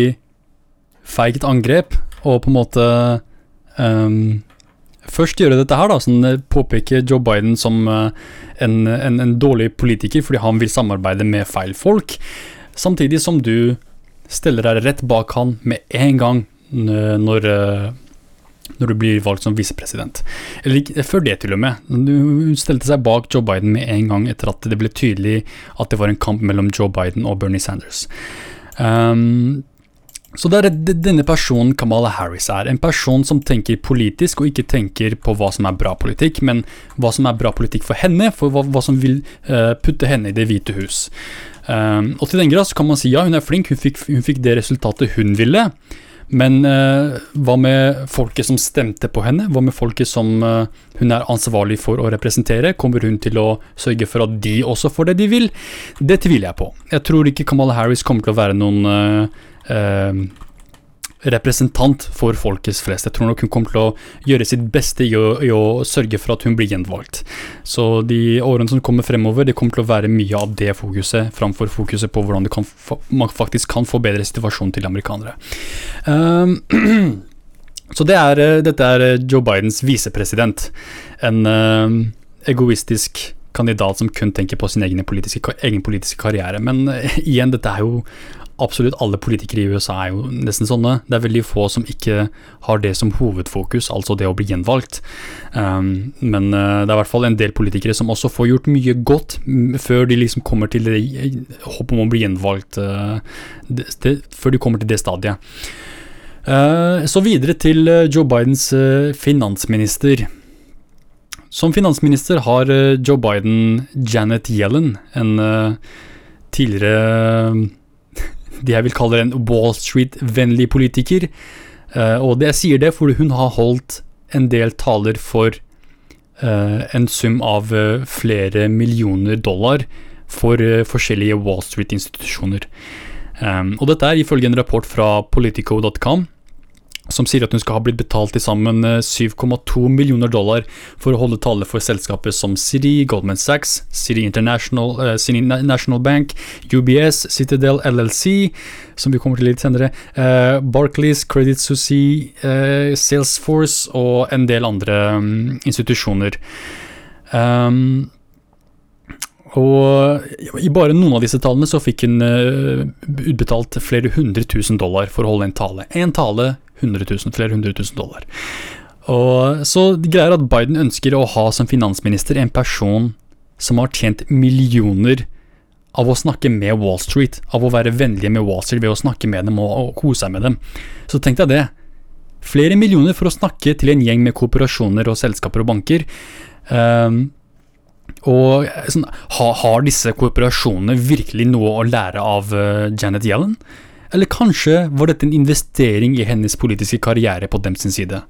feigt angrep, og på en måte um, Først gjøre dette her, da, sånn påpeke Joe Biden som uh, en, en, en, dårlig politiker fordi han vil samarbeide med feil folk, samtidig som du steller deg rett bak han med en gang når, når du blir valgt som visepresident. Eller før det, til og med. Du stelte seg bak Joe Biden med en gang etter at det ble tydelig at det var en kamp mellom Joe Biden og Bernie Sanders. Um, så det er denne personen Kamala Harris er. En person som tenker politisk, og ikke tenker på hva som er bra politikk, men hva som er bra politikk for henne, for hva, hva som vil uh, putte henne i Det hvite hus. Uh, og til den grad så kan man si ja, hun er flink, hun fikk, hun fikk det resultatet hun ville. Men uh, hva med folket som stemte på henne? Hva med folket som uh, hun er ansvarlig for å representere? Kommer hun til å sørge for at de også får det de vil? Det tviler jeg på. Jeg tror ikke Kamala Harris kommer til å være noen eh, representant for folkets flest. Jeg tror nok hun kommer til å gjøre sitt beste i å, i å, sørge for at hun blir gjenvalgt. Så de årene som kommer fremover, det kommer til å være mye av det fokuset, framfor fokuset på hvordan kan, man faktisk kan forbedre situasjonen til amerikanere. Um, *clears throat* så det er, dette er Joe Bidens visepresident. En um, egoistisk kandidat som kun tenker på sin egen politiske, egen politiske karriere. Men uh, igjen, dette er jo absolutt alle politikere i USA er jo nesten sånne. Det er veldig få som ikke har det som hovedfokus, altså det å bli gjenvalgt. Um, men uh, det er i hvert fall en del politikere som også får gjort mye godt før de liksom kommer til det håpet om å bli gjenvalgt, uh, det, det, før de kommer til det stadiet. Uh, så videre til Joe Bidens finansminister. Som finansminister har Joe Biden Janet Yellen, en tidligere det jeg vil kalle en Wall Street-vennlig politiker. Uh, og det jeg sier det fordi hun har holdt en del taler for uh, en sum av uh, flere millioner dollar for forskjellige Wall Street-institusjoner. Og dette er ifølge en rapport fra politico.com som sier at hun skal ha blitt betalt til sammen 7,2 millioner dollar for å holde tale for selskaper som City, Goldman Sachs, City International, uh, City National Bank, UBS, Citadel LLC, som vi kommer til litt senere, uh, Barclays, Credit Suisse, uh, Salesforce og en del andre um, institusjoner. Um, og i bare noen av disse tallene så fikk hun utbetalt flere hundre tusen dollar for å holde en tale. En tale 100 000, flere hundre tusen dollar. Og så greier at Biden ønsker å ha som finansminister en person som har tjent millioner av å snakke med Wall Street, av å være vennlige med Wall Street ved å snakke med dem og, kose seg med dem. Så tenk deg det. Flere millioner for å snakke til en gjeng med kooperasjoner og selskaper og banker. Um, og sånn, ha, Har disse kooperasjonene virkelig noe å lære av uh, Janet Yellen? Eller kanskje var dette en investering i hennes politiske karriere på dem sin side?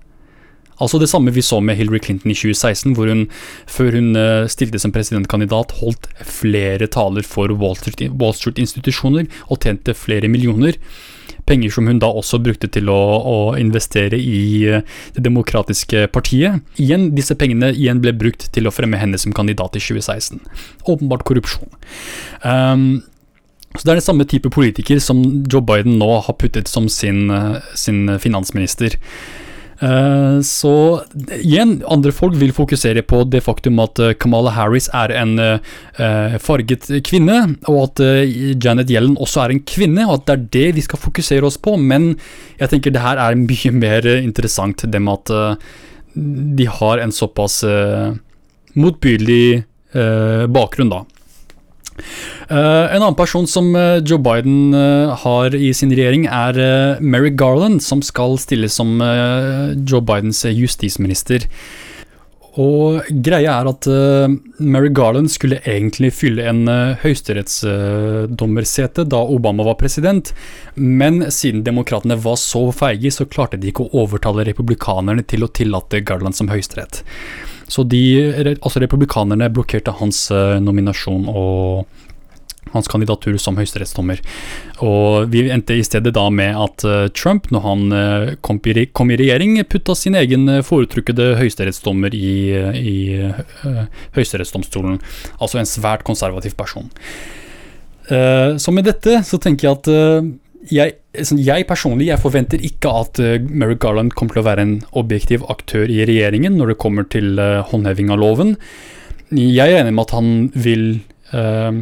Altså det samme vi så med Hillary Clinton i 2016, hvor hun, før hun eh, stilte som presidentkandidat, holdt flere taler for Wall Street-institusjoner Street og tjente flere millioner. Penger som hun da også brukte til å, å, investere i eh, Det demokratiske partiet. Igjen, disse pengene igjen ble brukt til å fremme henne som kandidat i 2016. Åpenbart korrupsjon. Um, så Det er den samme type politiker som Joe Biden nå har puttet som sin, sin finansminister. Eh, så igjen, andre folk vil fokusere på det faktum at eh, Kamala Harris er en eh, farget kvinne, og at Janet Yellen også er en kvinne, og at det er det vi skal fokusere oss på. Men jeg tenker det her er *laughs* mye mer interessant, det med at de har en såpass motbydelig bakgrunn, da. Uh, en annen person som uh, Joe Biden uh, har i sin regjering, er Mary Garland, som skal stille som Joe Bidens justisminister. Og greia er at Mary Garland skulle egentlig fylle en høyesterettsdommersete da Obama var president, men siden demokratene var så feige, så klarte de ikke å overtale republikanerne til å tillate Garland som høyesterett. Så de, altså republikanerne blokkerte hans nominasjon og hans kandidatur som høyesterettsdommer. Og vi endte i stedet da med at uh, Trump, når han uh, kom, i, regjering, putta sin egen foretrukkede høyesterettsdommer i, i høyesterettsdomstolen. Altså en svært konservativ person. så med dette så tenker jeg at jeg, sånn, jeg, personlig jeg forventer ikke at uh, Merrick Garland kommer til å være en objektiv aktør i regjeringen når det kommer til uh, håndheving av loven. Jeg er enig med at han vil øh,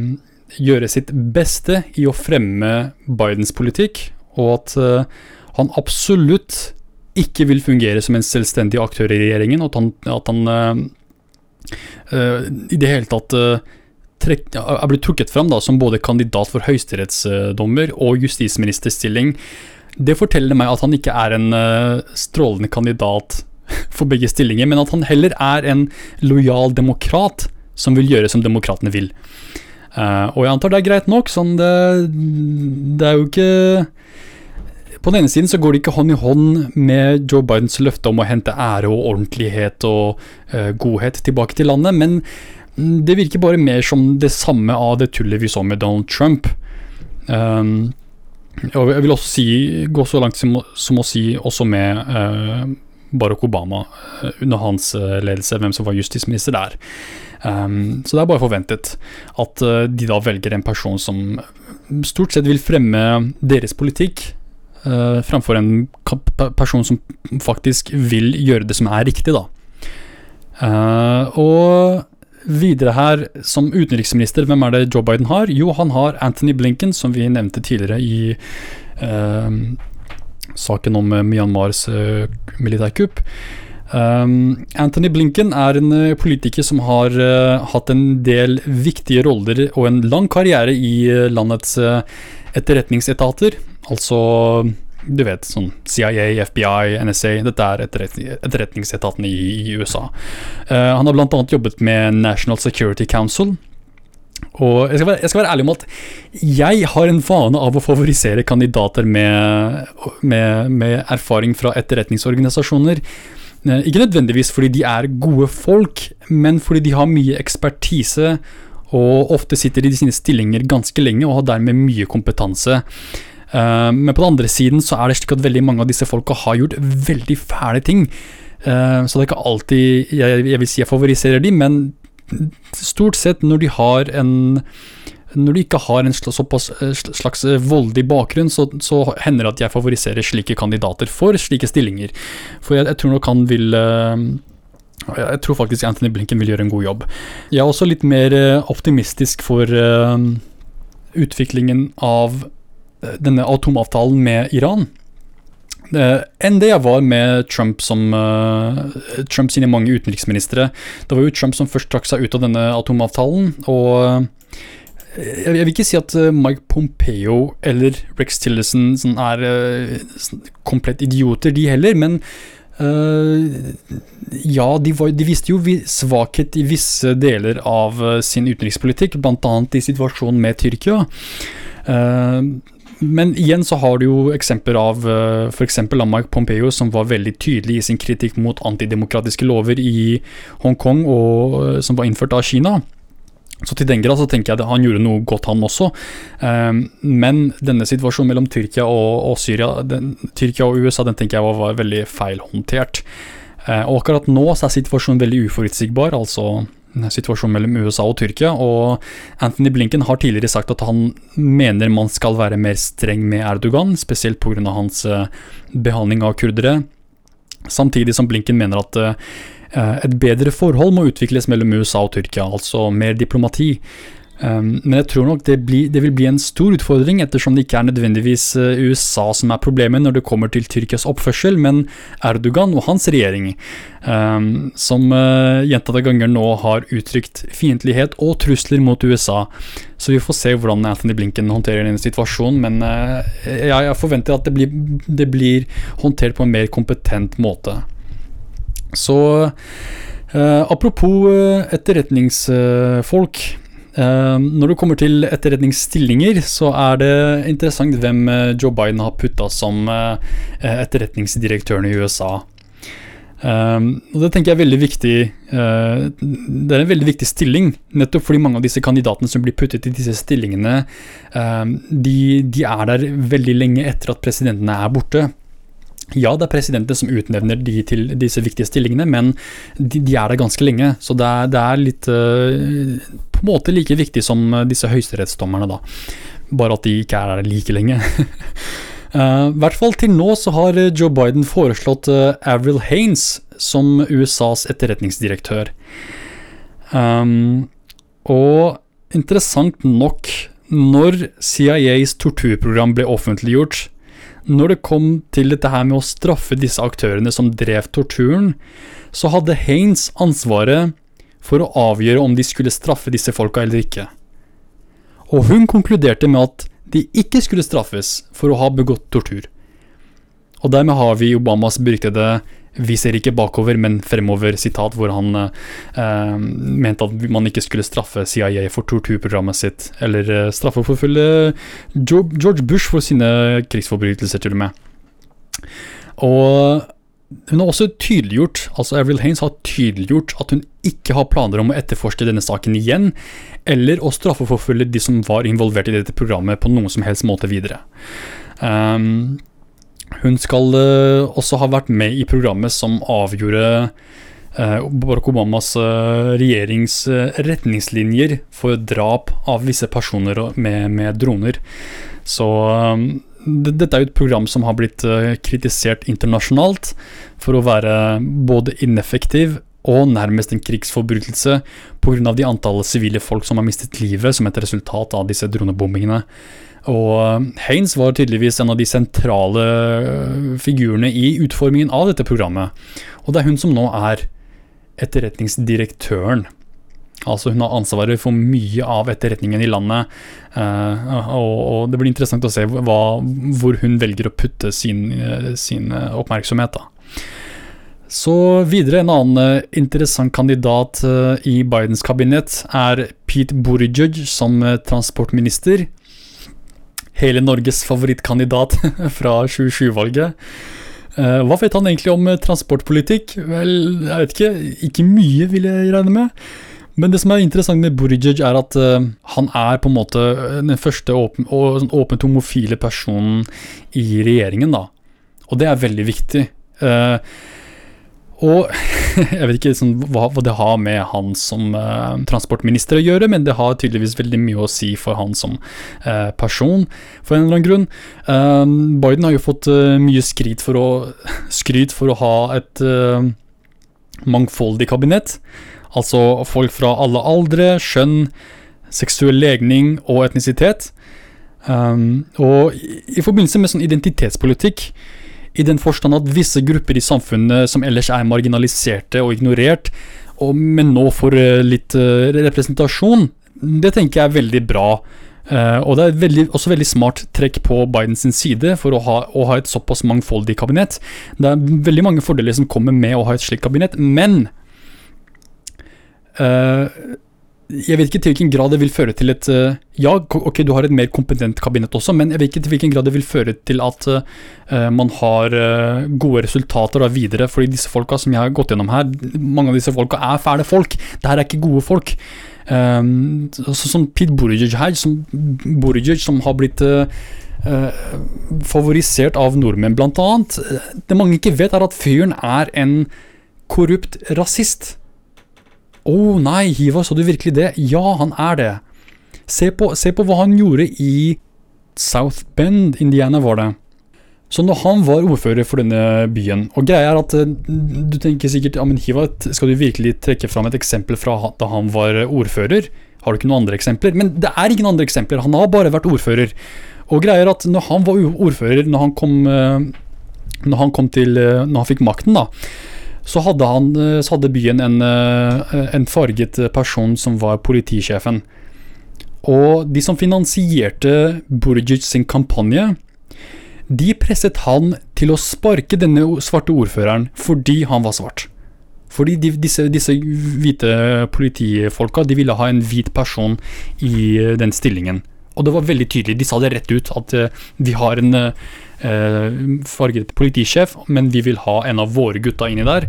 gjøre sitt beste i å fremme Bidens politikk, og at øh, han absolutt ikke vil fungere som en selvstendig aktør i regjeringen, og at han, at han øh, i det hele tatt trekk, er blitt trukket fram da, som både kandidat for høyesterettsdommer og justisministerstilling. Det forteller meg at han ikke er en strålende kandidat *laughs* for begge stillinger, men at han heller er en lojal demokrat som vil gjøre som demokratene vil. Uh, og jeg antar det er greit nok. Sånn det, det er jo ikke På den ene siden så går det ikke hånd i hånd med Joe Bidens løfte om å hente ære og ordentlighet og uh, godhet tilbake til landet, men det virker bare mer som det samme av det tullet vi så med Donald Trump. Um, og jeg vil også si, gå så langt som, som å si også med uh, Barack Obama under hans ledelse, hvem som var justisminister der. Um, så det er bare forventet at uh, de da velger en person som stort sett vil fremme deres politikk, uh, framfor en person som faktisk vil gjøre det som er riktig, da. Uh, og videre her, som utenriksminister, hvem er det Joe Biden har? Jo, han har Anthony Blinken, som vi nevnte tidligere i eh, saken om Myanmars eh, militærkupp. Um, Anthony Blinken er en uh, politiker som har uh, hatt en del viktige roller og en lang karriere i uh, landets etterretningsetater. Altså, du vet, sånn CIA, FBI, NSA. Dette er etterretningsetatene i, i USA. han har bl.a. jobbet med National Security Council. Og jeg skal, være, jeg skal, være, ærlig om at jeg har en vane av å favorisere kandidater med, med, med erfaring fra etterretningsorganisasjoner. Eh, ikke nødvendigvis fordi de er gode folk, men fordi de har mye ekspertise og ofte sitter i sine stillinger ganske lenge og har dermed mye kompetanse. Uh, men på den andre siden så er det slik at veldig mange av disse folka har gjort veldig fæle ting. Uh, så det er ikke alltid jeg, vil si jeg favoriserer de, men stort sett når de har en når de ikke har en eh, slags voldig voldelig bakgrunn, så, så, hender det at jeg favoriserer slike kandidater for slike stillinger. For jeg, jeg tror nok han vil eh, Jeg tror faktisk Anthony Blinken vil gjøre en god jobb. Jeg er også litt mer optimistisk for utviklingen av denne atomavtalen med Iran. enn det jeg var med Trump som Trump sine mange utenriksministre. Det var jo Trump som først trakk seg ut av denne atomavtalen. og jeg, vil ikke si at uh, Mike Pompeo eller Rex Tillerson sånn, er komplett idioter, de heller, men uh, ja, de, var, de, viste jo svakhet i visse deler av sin utenrikspolitikk, bl.a. i situasjonen med Tyrkia. Uh, men igjen så har du jo eksempler av uh, f.eks. Lamarck Pompeo, som var veldig tydelig i sin kritikk mot antidemokratiske lover i Hongkong, og, som var innført av Kina. Så til den grad så tenker jeg at han gjorde noe godt, han også. Um, men denne situasjonen mellom Tyrkia og, Syria, den, Tyrkia og USA, den tenker jeg var, var veldig feilhåndtert. Uh, og akkurat nå så er situasjonen veldig uforutsigbar, altså situasjonen mellom USA og Tyrkia. Og Anthony Blinken har tidligere sagt at han mener man skal være mer streng med Erdogan, spesielt pga. hans uh, behandling av kurdere Samtidig som Blinken mener at eh, et bedre forhold må utvikles mellom USA og Tyrkia, altså mer diplomati. Um, men jeg tror nok det, bli, det, vil bli en stor utfordring, ettersom det ikke er nødvendigvis eh, USA som er problemet når det kommer til Tyrkias oppførsel, men Erdogan og hans regjering, um, som uh, gjentatte ganger nå har uttrykt fiendtlighet og trusler mot USA. Så vi får se hvordan Anthony Blinken håndterer denne situasjonen, men uh, jeg, jeg, forventer at det blir, det blir, håndtert på en mer kompetent måte. Så uh, apropos etterretningsfolk. Ehm, når det kommer til etterretningsstillinger, så er det interessant hvem eh, Joe Biden har putta som eh, etterretningsdirektøren i USA. Um, og Det tenker jeg er veldig viktig Det er en veldig viktig stilling, nettopp fordi mange av disse kandidatene som blir puttet i disse stillingene, um, de, de, er der veldig lenge etter at presidentene er borte. Ja, det er presidenten som utnevner de til disse viktige stillingene, men de, de er der ganske lenge. Så det er, det er litt På en måte like viktig som disse høyesterettsdommerne, da. Bare at de ikke er der like lenge. uh, *laughs* I hvert fall til nå så har Joe Biden foreslått uh, Avril Haines som USAs etterretningsdirektør. Um, og interessant nok, når CIAs torturprogram ble offentliggjort, når det kom til dette her med å straffe disse aktørene som drev torturen, så hadde Haines ansvaret for å avgjøre om de skulle straffe disse folka eller ikke. Og hun konkluderte med at de ikke skulle straffes for å ha begått tortur. Og dermed har vi Obamas beryktede 'vi ser ikke bakover, men fremover', sitat, hvor han eh, mente at man ikke skulle straffe CIA for torturprogrammet sitt, eller eh, straffeforfølge George Bush for sine krigsforbrytelser, til og med. Og hun har også tydeliggjort, altså Avril Haines har tydeliggjort at hun ikke har planer om å etterforske denne saken igjen, eller å straffeforfølge de som var involvert i dette programmet på noen som helst måte videre. Um, hun skal uh, også ha vært med i programmet som avgjorde uh, Barack Obamas uh, regjerings retningslinjer for drap av visse personer med, med droner. Så um, dette er jo et program som har blitt kritisert internasjonalt for å være både ineffektiv og nærmest en krigsforbrytelse pga. de antallet sivile folk som har mistet livet som et resultat av disse dronebombingene. Og eh, Haines var tydeligvis en av de sentrale eh, figurene i utformingen av dette programmet. Og det er hun som nå er etterretningsdirektøren. Altså Hun har ansvaret for mye av etterretningen i landet. Uh, og, det blir interessant å se hva, hvor hun velger å putte sin, sin oppmerksomhet. da. Så videre, en annen interessant kandidat i Bidens kabinett er Pete Buttigieg som transportminister hele Norges favorittkandidat *laughs* fra 2020-valget. Eh, hva vet han egentlig om eh, transportpolitikk? Vel, jeg vet ikke. Ikke mye, vil jeg regne med. Men det som er interessant med Buttigieg, er at uh, han er på en måte den første åpen, sånn åpent homofile personen i regjeringen, da. Og det er veldig viktig. Uh, og *laughs* jeg vet ikke sånn, hva, hva, det har med han som uh, transportminister å gjøre, men det har tydeligvis veldig mye å si for han som uh, person, for en eller annen grunn. Uh, Biden har jo fått mye skryt for, å, skryt for å ha et mangfoldig kabinett. Altså folk fra alle aldre, skjønn, seksuell legning og etnisitet. Um, og i, forbindelse med sånn identitetspolitikk i den forstand at visse grupper i samfunnet som ellers er marginaliserte og ignorert, og, men nå får eh, litt uh, representasjon, det tenker jeg er veldig bra. Uh, og det er veldig, også veldig smart trekk på Bidens side for å ha, å ha, et såpass mangfoldig kabinett. Det er veldig mange fordeler som kommer med å ha et slikt kabinett, men jeg vet ikke til hvilken grad det vil føre til et uh, Ja, ok, du har et mer kompetent kabinett også, men jeg vet ikke til hvilken grad det vil føre til at uh, man har uh, gode resultater da videre. fordi disse folka som jeg har gått gjennom her, mange av disse folka er fæle folk. Det her er ikke gode folk. Um, sånn Pete Buttigieg her, som, Buttigieg, som har blitt favorisert av nordmenn, blant annet. Det mange ikke vet, er at fyren er en korrupt rasist. Å oh, nei, Hiva, sa du virkelig det? Ja, han er det. Se på, se på hva han gjorde i South Bend, Indiana, var det. Så når han var ordfører for denne byen Og greia er at eh, du tenker sikkert ja, men Hiva, skal du virkelig trekke fram et eksempel fra da han var ordfører? Har du ikke noen andre eksempler? Men det er ingen andre eksempler. Han har bare vært ordfører. Og greia er at når han var ordfører, når han kom, eh, når han kom til eh, Når han fikk makten, da, så hadde, han, eh, så hadde byen en, eh, en farget person som var politisjefen. Og de som finansierte Burjic sin kampanje, de presset han til å sparke denne svarte ordføreren fordi han var svart. Fordi de, disse, disse hvite politifolka de ville ha en hvit person i eh, den stillingen. Og det var veldig tydelig, de sa det rett ut, at vi har en farget politisjef, men vi vil ha en av våre gutta inni der.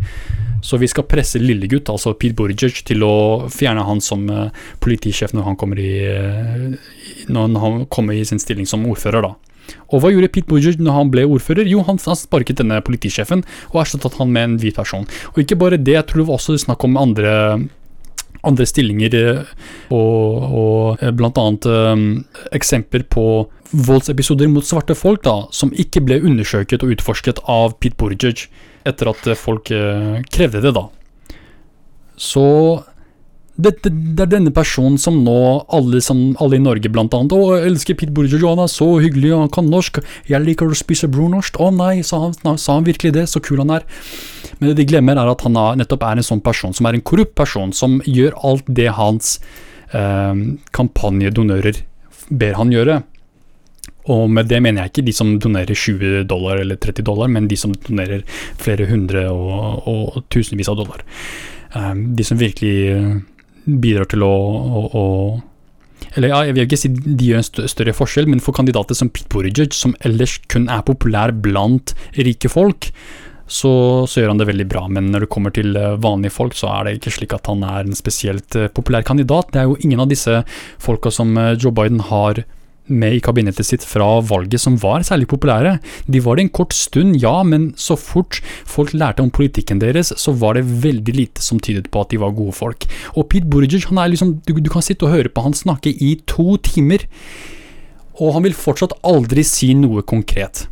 Så vi skal presse lillegutt, altså Pete Buttigieg, til å fjerne han som eh, politisjef når han kommer i, eh, når han kommer i sin stilling som ordfører. da. Og hva gjorde Pete Buttigieg når han ble ordfører? Jo, han sparket denne politisjefen og erstattet han med en hvit person. Og ikke bare det, jeg tror det var også snakk om andre andre stillinger eh, og, og bl.a. blant annet eh, eksempler på voldsepisoder mot svarte folk da, som ikke ble undersøket og utforsket av Pete Buttigieg etter at eh, folk eh, krevde det da. Så det, det, det er denne personen som nå alle, som, alle i Norge blant annet Å, jeg elsker Pete Buttigieg, han er så hyggelig, han kan norsk. Jeg liker å spise brunost. Å nei, sa han, sa han virkelig det? Så kul han er. Men det de glemmer, er at han er, nettopp er en sånn person, som er en korrupt person, som gjør alt det hans eh, kampanjedonører ber han gjøre. Og med det mener jeg ikke de som donerer 20 dollar eller 30 dollar, men de som donerer flere hundre og, og tusenvis av dollar. Eh, de som virkelig bidrar til å, å, å eller ja, Jeg vil ikke si de gjør en større forskjell, men for kandidater som Pete Buttigieg, som ellers kun er populær blant rike folk, så, så gjør han det veldig bra. Men når det kommer til eh, vanlige folk, så er det ikke slik at han er en spesielt eh, populær kandidat. Det er jo ingen av disse folka som eh, Joe Biden har med i kabinettet sitt fra valget som var særlig populære. De var det en kort stund, ja, men så fort folk lærte om politikken deres, så var det veldig lite som tydet på at de var gode folk. Og Pete Buttigieg, han er liksom, du, du kan sitte og høre på han snakke i to timer, og han vil fortsatt aldri si noe konkret.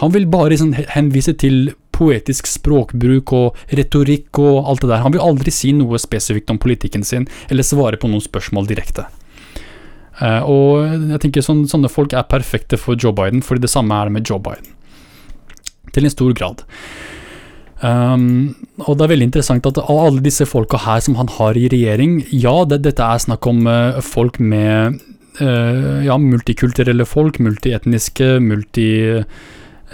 Han vil bare sånn henvise til poetisk språkbruk og retorikk og alt det der. Han vil aldri si noe spesifikt om politikken sin, eller svare på noen spørsmål direkte. Eh, og jeg tenker sånn, Sånne folk er perfekte for Joe Biden, fordi det samme er det med Joe Biden. Til en stor grad. Um, og det er veldig interessant at av alle disse folka her som han har i regjering, ja, det, dette er snakk om uh, folk med uh, ja, multikulturelle folk, multietniske, multi...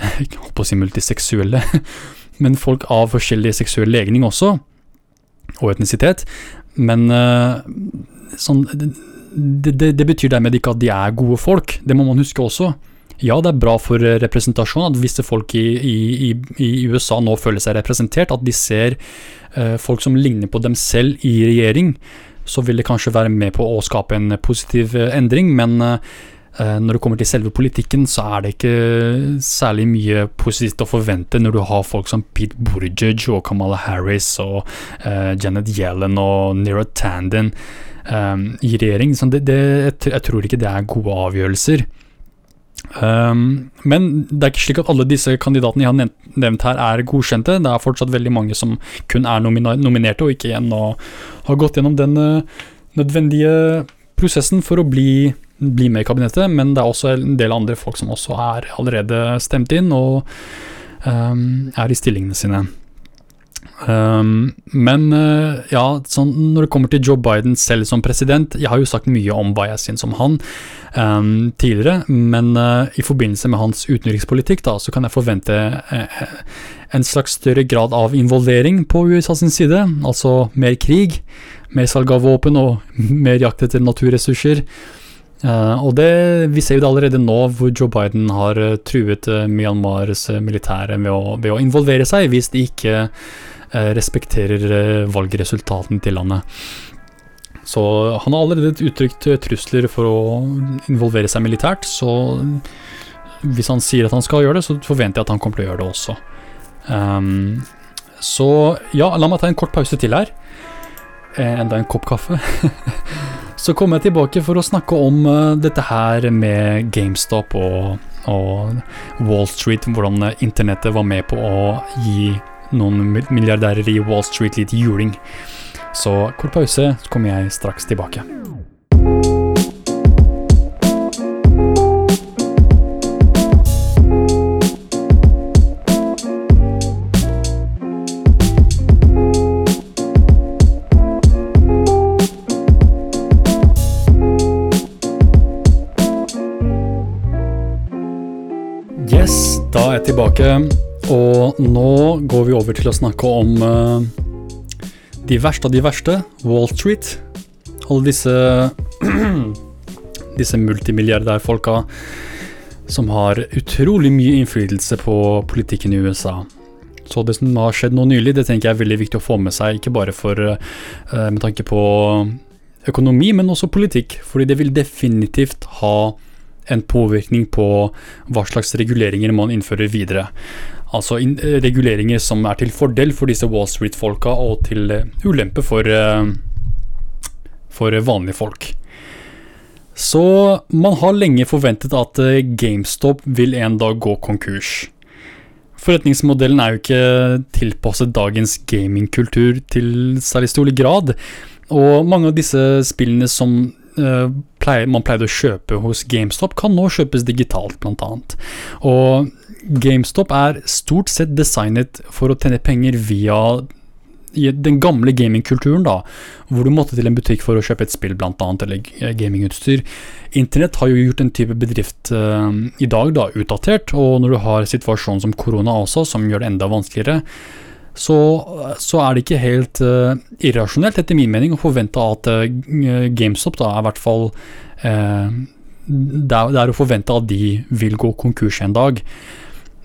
Jeg holdt på å si multiseksuelle, *laughs* men folk av forskjellig seksuell legning også, og etnisitet. Men uh, sånn det, det, det betyr dermed ikke at de er gode folk, det må man huske også. Ja, det er bra for eh, representasjon at visse folk i, i, i, USA nå føler seg representert, at de ser uh, folk som ligner på dem selv i regjering. Så vil det kanskje være med på å skape en positiv eh, endring, men når det kommer til selve politikken, så er det ikke særlig mye positivt å forvente når du har folk som Pete Buttigieg og Kamala Harris og uh, Janet Yellen og Nira Tandon eh, i regjering. Det, det, jeg, tror ikke det er gode avgjørelser. Um, men det er ikke slik at alle disse kandidatene jeg har nevnt, her er godkjente. Det er fortsatt veldig mange som kun er nominerte og ikke ennå har gått gjennom den eh, nødvendige prosessen for å bli, bli med i kabinettet. Men det er også en del andre folk som også er allerede stemt inn og um, er i stillingene sine. Um, men uh, ja, sånn, når det kommer til Joe Biden selv som president Jeg har jo sagt mye om hva jeg syns om han um, tidligere, men uh, i forbindelse med hans utenrikspolitikk da, så kan jeg forvente uh, en slags større grad av involvering på USA sin side. Altså mer krig, mer salg av våpen og *laughs* mer jakt etter naturressurser. Og det, Vi ser jo det allerede nå, hvor Joe Biden har truet Myanmars militære ved å, ved å involvere seg hvis de ikke respekterer eh, valgresultatene til landet. Så han har allerede uttrykt eh, trusler for å involvere seg militært, så hvis han sier at han skal gjøre det, så forventer jeg at han kommer til å gjøre det også. Um, så ja, la meg ta en kort pause til her. Eh, enda en kopp kaffe. *laughs* så kommer jeg tilbake for å snakke om eh, dette her med GameStop og og Wall Street, hvordan internettet var med på å gi noen milliardærer i Wall Street litt juling. Så kort pause, så kommer jeg straks tilbake. Yes, da er jeg tilbake, og nå går vi over til å snakke om uh, de verste av de verste, Wall Street. Alle disse *clears throat* disse multimilliardærfolka som har utrolig mye innflytelse på politikken i USA. Så det som har skjedd nå nylig, det tenker jeg er veldig viktig å få med seg, ikke bare for, uh, med tanke på økonomi, men også politikk. Fordi det vil definitivt ha en påvirkning på hva slags reguleringer man innfører videre. Altså in reguleringer som er til fordel for disse Wall Street-folka, og til uh, ulempe for, uh, for vanlige folk. Så man har lenge forventet at GameStop vil en dag gå konkurs. Forretningsmodellen er jo ikke tilpasset dagens gamingkultur til særlig stor grad, og mange av disse spillene som Uh, man pleide å kjøpe hos GameStop, kan nå kjøpes digitalt, annet. Og GameStop er stort sett designet for å tjene penger via den gamle gamingkulturen, da, hvor du måtte til en butikk for å kjøpe et spill, annet, eller gamingutstyr. Internett har jo gjort en type bedrift uh, i dag da, utdatert, og når du har situasjonen som korona også, som gjør det enda vanskeligere, så, så, er det ikke helt uh, irrasjonelt, etter min mening, å forvente at uh, GameStop da er i hvert fall uh, er, det, er, å forvente at de vil gå konkurs en dag.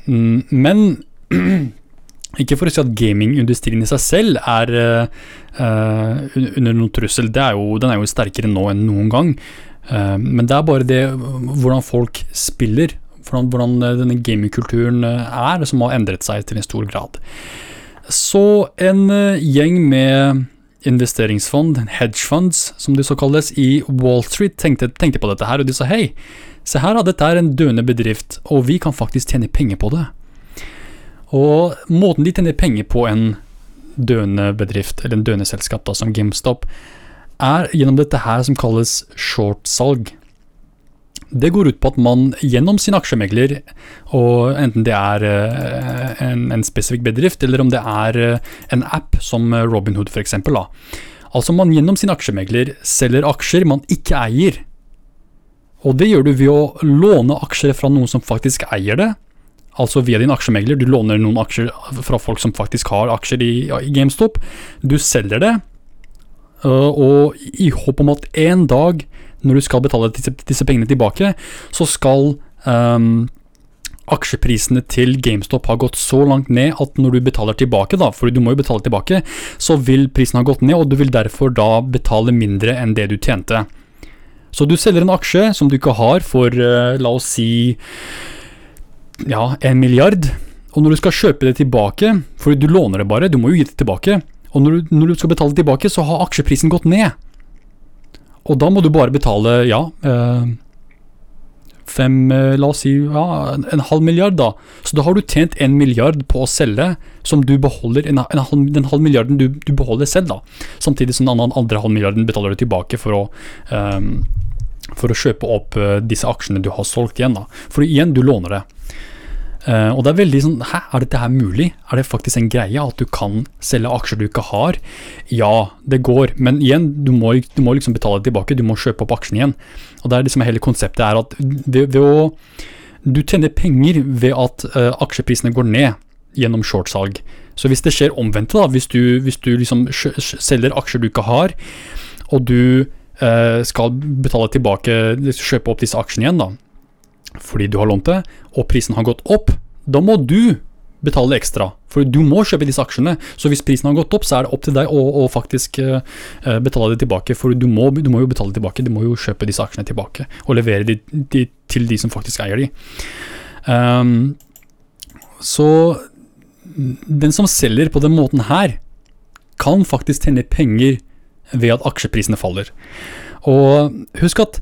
Mm, men *clears throat* ikke for å si at gamingindustrien i seg selv er under noen trussel, er jo, den er jo sterkere nå enn noen gang. men det er bare det hvordan folk spiller, hvordan, hvordan denne gamingkulturen er, som har endret seg til en stor grad. Så en eh, gjeng med investeringsfond, hedgefunds som de så kalles, i Wall Street tenkte, tenkte på dette her, og de sa hei, se her, dette er en døende bedrift, og vi kan faktisk tjene penger på det. Og måten de tjener penger på en døende bedrift, eller en døende selskap da, som GameStop, er gjennom dette her som kalles shortsalg. Det går ut på at man gjennom sin aksjemegler, og enten det er eh, en, en spesifikk bedrift, eller om det er eh, en app som Robinhood f.eks., altså man gjennom sin aksjemegler selger aksjer man ikke eier. Og det gjør du ved å låne aksjer fra noen som faktisk eier det, altså via din aksjemegler. Du låner noen aksjer fra folk som faktisk har aksjer i, i GameStop. Du selger det, eh, og i håp om at en dag når du skal betale disse, disse pengene tilbake, så skal um, aksjeprisene til GameStop ha gått så langt ned at når du betaler tilbake, da, for du må jo betale tilbake, så vil prisen ha gått ned, og du vil derfor da betale mindre enn det du tjente. Så du selger en aksje som du ikke har for, uh, la oss si, ja, en milliard, og når du skal kjøpe det tilbake, for du låner det bare, du må jo gi det tilbake, og når du, når du skal betale tilbake, så har aksjeprisen gått ned. Og da må du bare betale, ja eh, fem, eh, la oss si ja, en halv milliard, da. Så da har du tjent en milliard på å selge, som du beholder, en, en halv, den halv milliarden du, du, beholder selv, da. Samtidig som den andre halv milliarden betaler du tilbake for å, um, for å kjøpe opp disse aksjene du har solgt igjen, da. For igjen, du låner det. Uh, og det er veldig sånn Hæ, er dette her mulig? Er det faktisk en greie at du kan selge aksjer du ikke har? Ja, det går, men igjen, du må, du må liksom betale tilbake. Du må kjøpe opp aksjen igjen. Og det er liksom hele konseptet er at ved, ved å Du tjener penger ved at uh, aksjeprisene går ned gjennom shortsalg. Så hvis det skjer omvendt, da, hvis du, hvis du liksom selger aksjer du ikke har, og du uh, skal betale tilbake, kjøpe opp disse aksjene igjen, da, fordi du har lånt det, og prisen har gått opp, da må du betale ekstra. For du må kjøpe disse aksjene. Så hvis prisen har gått opp, så er det opp til deg å, å faktisk uh, betale det tilbake. For du må, du må, jo betale tilbake, du må jo kjøpe disse aksjene tilbake. Og levere de, de til de som faktisk eier de. Um, så den som selger på den måten her, kan faktisk tjene penger ved at aksjeprisene faller. Og husk at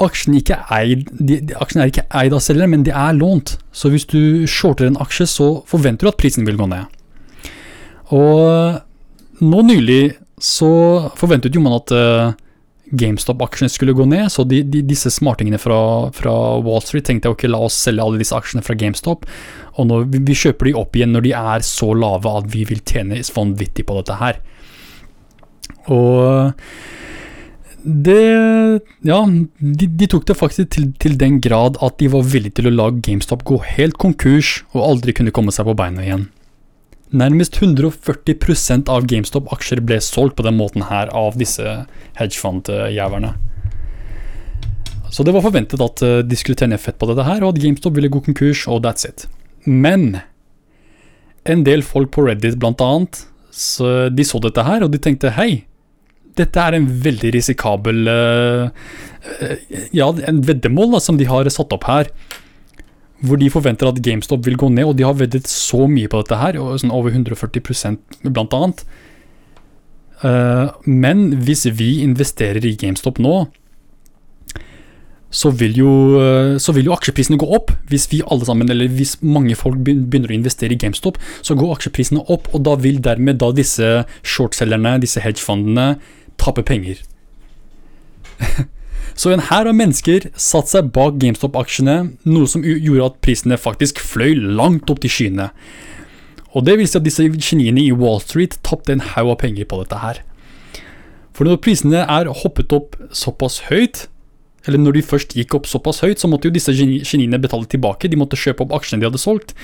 aksjene ikke eid, de, de, aksjene er ikke eid av selgeren, men de er lånt. Så hvis du shorter en aksje, så forventer du at prisen vil gå ned. Og nå nylig så forventet jo man at uh, GameStop-aksjene skulle gå ned, så de, de, disse smartingene fra, fra, Wall Street tenkte ok, la oss selge alle disse aksjene fra GameStop, og nå, vi, vi kjøper de opp igjen når de er så lave at vi vil tjene vanvittig på dette her. Og det Ja, de, de tok det faktisk til, til, den grad at de var villige til å la GameStop gå helt konkurs og aldri kunne komme seg på beina igjen. Nærmest 140% av GameStop-aksjer ble solgt på den måten her av disse hedgefund-jæverne. Så det var forventet at eh, de skulle tjene fett på dette her, og at GameStop ville gå konkurs, og that's it. Men en del folk på Reddit blant annet, så de så dette her, og de tenkte hei, dette er en veldig risikabel uh, Ja, en veddemål da, som de har satt opp her. Hvor de forventer at GameStop vil gå ned, og de har veddet så mye på dette her, sånn over 140 blant annet. Uh, men hvis vi investerer i GameStop nå, så vil, jo, så vil jo aksjeprisene gå opp. Hvis vi alle sammen, eller hvis mange folk begynner å investere i GameStop, så går aksjeprisene opp, og da vil dermed da disse shortselgerne, disse hedgefondene, tape penger. *laughs* Så en hær av mennesker satte seg bak GameStop-aksjene, noe som gjorde at prisene faktisk fløy langt opp til skyene. Og det vil si at disse geniene i Wall Street tapte en haug av penger på dette her. For når prisene er hoppet opp såpass høyt, eller når de først gikk opp såpass høyt, så måtte jo disse geniene betale tilbake. De måtte kjøpe opp aksjene de hadde solgt,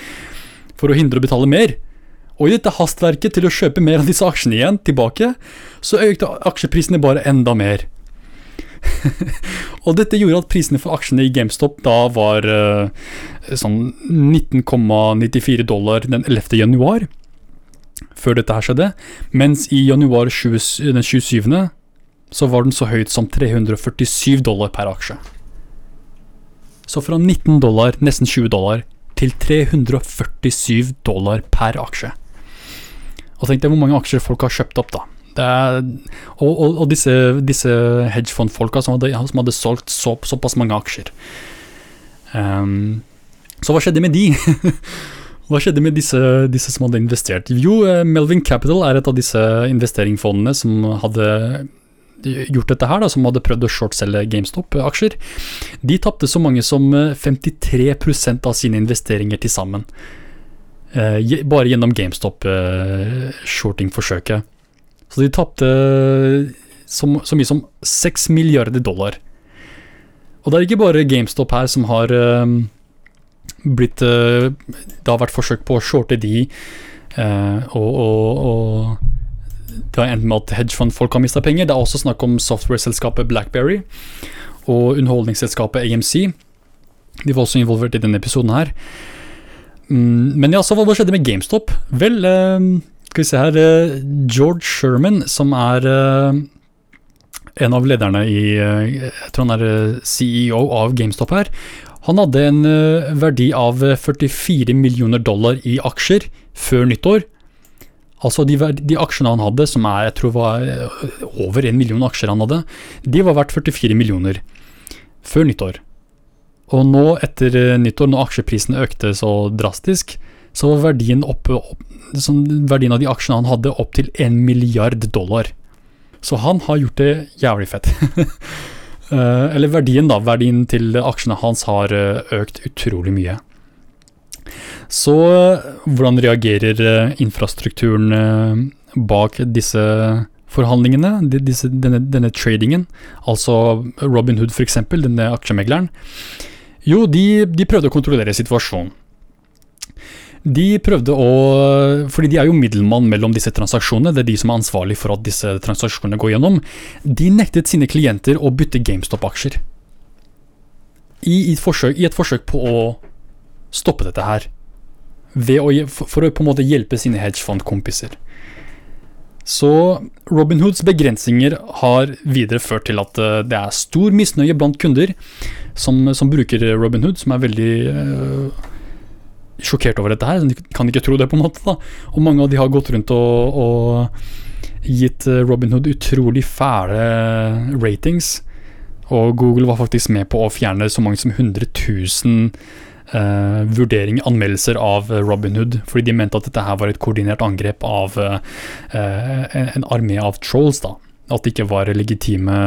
for å hindre å betale mer. Og i dette hastverket til å kjøpe mer av disse aksjene igjen tilbake, så økte aksjeprisene bare enda mer. *laughs* og dette gjorde at prisene for aksjene i GameStop da var uh, sånn 19,94 dollar den 11. januar, før dette her skjedde, mens i januar 20, den 27. så var den så høyt som 347 dollar per aksje. Så fra 19 dollar, nesten 20 dollar, til 347 dollar per aksje. Og tenk deg hvor mange aksjer folk har kjøpt opp, da. Er, og, og, og, disse, disse hedgefondfolka som, som hadde, solgt så, såpass mange aksjer. Um, så hva skjedde med de? *laughs* hva skjedde med disse, disse, som hadde investert? Jo, eh, Melvin Capital er et av disse investeringsfondene som hadde gjort dette her, da, som hadde prøvd å shortselge GameStop-aksjer. De tapte så mange som 53 eh, av sine investeringer til sammen. Uh, bare gjennom GameStop-shorting-forsøket. Uh, så de tapte så, så, mye som 6 milliarder dollar. Og det er ikke bare GameStop her som har blitt Det har vært forsøk på å shorte de, og, og, og det har endt med at hedgefund-folk har mista penger. Det er også snakk om software-selskapet Blackberry og underholdningsselskapet AMC. De var også involvert i denne episoden her. Mm, men ja, så hva skjedde med GameStop? Vel, uh, skal vi se her uh, George Sherman, som er uh, en av lederne i Jeg tror han er CEO av GameStop her. Han hadde en verdi av 44 millioner dollar i aksjer før nyttår. Altså de, de, aksjene han hadde, som er, jeg tror var over en million aksjer han hadde, de var verdt 44 millioner før nyttår. Og nå etter eh, nyttår, når aksjeprisene økte så drastisk, så var verdien, oppe, opp, sånn, verdien av de aksjene han hadde, opp til 1 milliard dollar. Så han har gjort det jævlig fett. *laughs* Eh, eller verdien, da. Verdien til aksjene hans har eh, økt utrolig mye. Så hvordan reagerer infrastrukturen bak disse forhandlingene, disse, denne, denne, tradingen, altså Robin Hood f.eks., denne aksjemegleren? Jo, de, de prøvde å kontrollere situasjonen. De prøvde å Fordi de er jo middelmann mellom disse transaksjonene, det er de som er ansvarlig for at disse transaksjonene går gjennom. De nektet sine klienter å bytte GameStop-aksjer. I, i, I, et forsøk på å stoppe dette her. Å, for å på en måte hjelpe sine hedgefund-kompiser. Så Robinhoods begrensninger har videre ført til at eh, det er stor misnøye blant kunder som, som bruker Robinhood, som er veldig øh, sjokkert over dette her. De kan ikke tro det, på en måte. da. Og mange av de har gått rundt og, og gitt Robin Robinhood utrolig fæle ratings. Og Google var faktisk med på å fjerne så mange som 100 000 eh, vurdering, anmeldelser av Robinhood, fordi de mente at dette her var et koordinert angrep av uh, en, en armé av trolls. da. At det ikke var legitime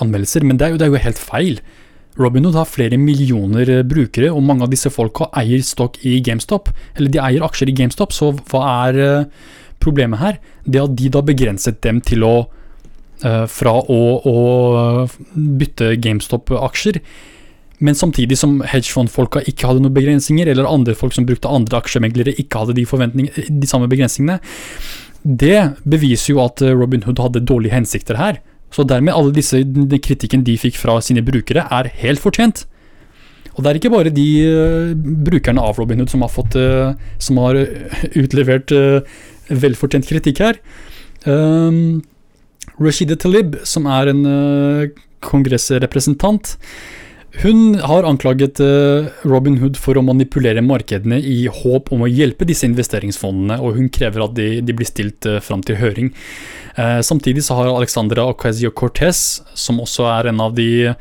anmeldelser. Men det er jo, det er jo helt feil. Robinhood har flere millioner eh, brukere, og mange av disse folka eier stokk i GameStop. Eller de eier aksjer i GameStop, så hva er eh, problemet her? Det at de da begrenset dem til å eh, Fra å, å bytte GameStop-aksjer, men samtidig som hedgefondfolka ikke hadde noen begrensninger, eller andre folk som brukte andre aksjemeglere ikke hadde de, de samme begrensningene. Det beviser jo at Robinhood hadde dårlige hensikter her. Så dermed alle disse kritikken de fikk fra sine brukere, er helt fortjent. Og det er ikke bare de uh, brukerne av Robinhood som har, fått, uh, som har utlevert uh, velfortjent kritikk her. Um, Rashida Talib, som er en kongressrepresentant, hun har anklaget Robin Hood for å manipulere markedene i håp om å hjelpe disse investeringsfondene, og hun krever at de, de blir stilt fram til høring. Eh, samtidig så har Alexandra Ocasio-Cortez, som også er en av de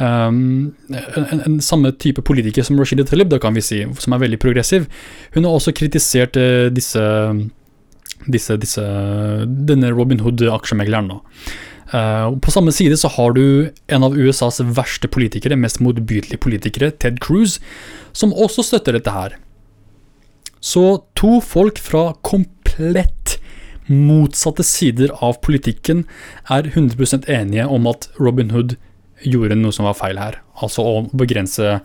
um, en, en, samme type politiker som Rashida Talib, da kan vi si, som er veldig progressiv. Hun har også kritisert uh, disse, disse, disse, denne Robin Hood-aksjemegleren. Uh, på samme side så har du en av USAs verste politikere, mest motbydelige politikere, Ted Cruz, som også støtter dette her. Så to folk fra komplett motsatte sider av politikken er 100% enige om at Robin Hood gjorde noe som var feil her. Altså å begrense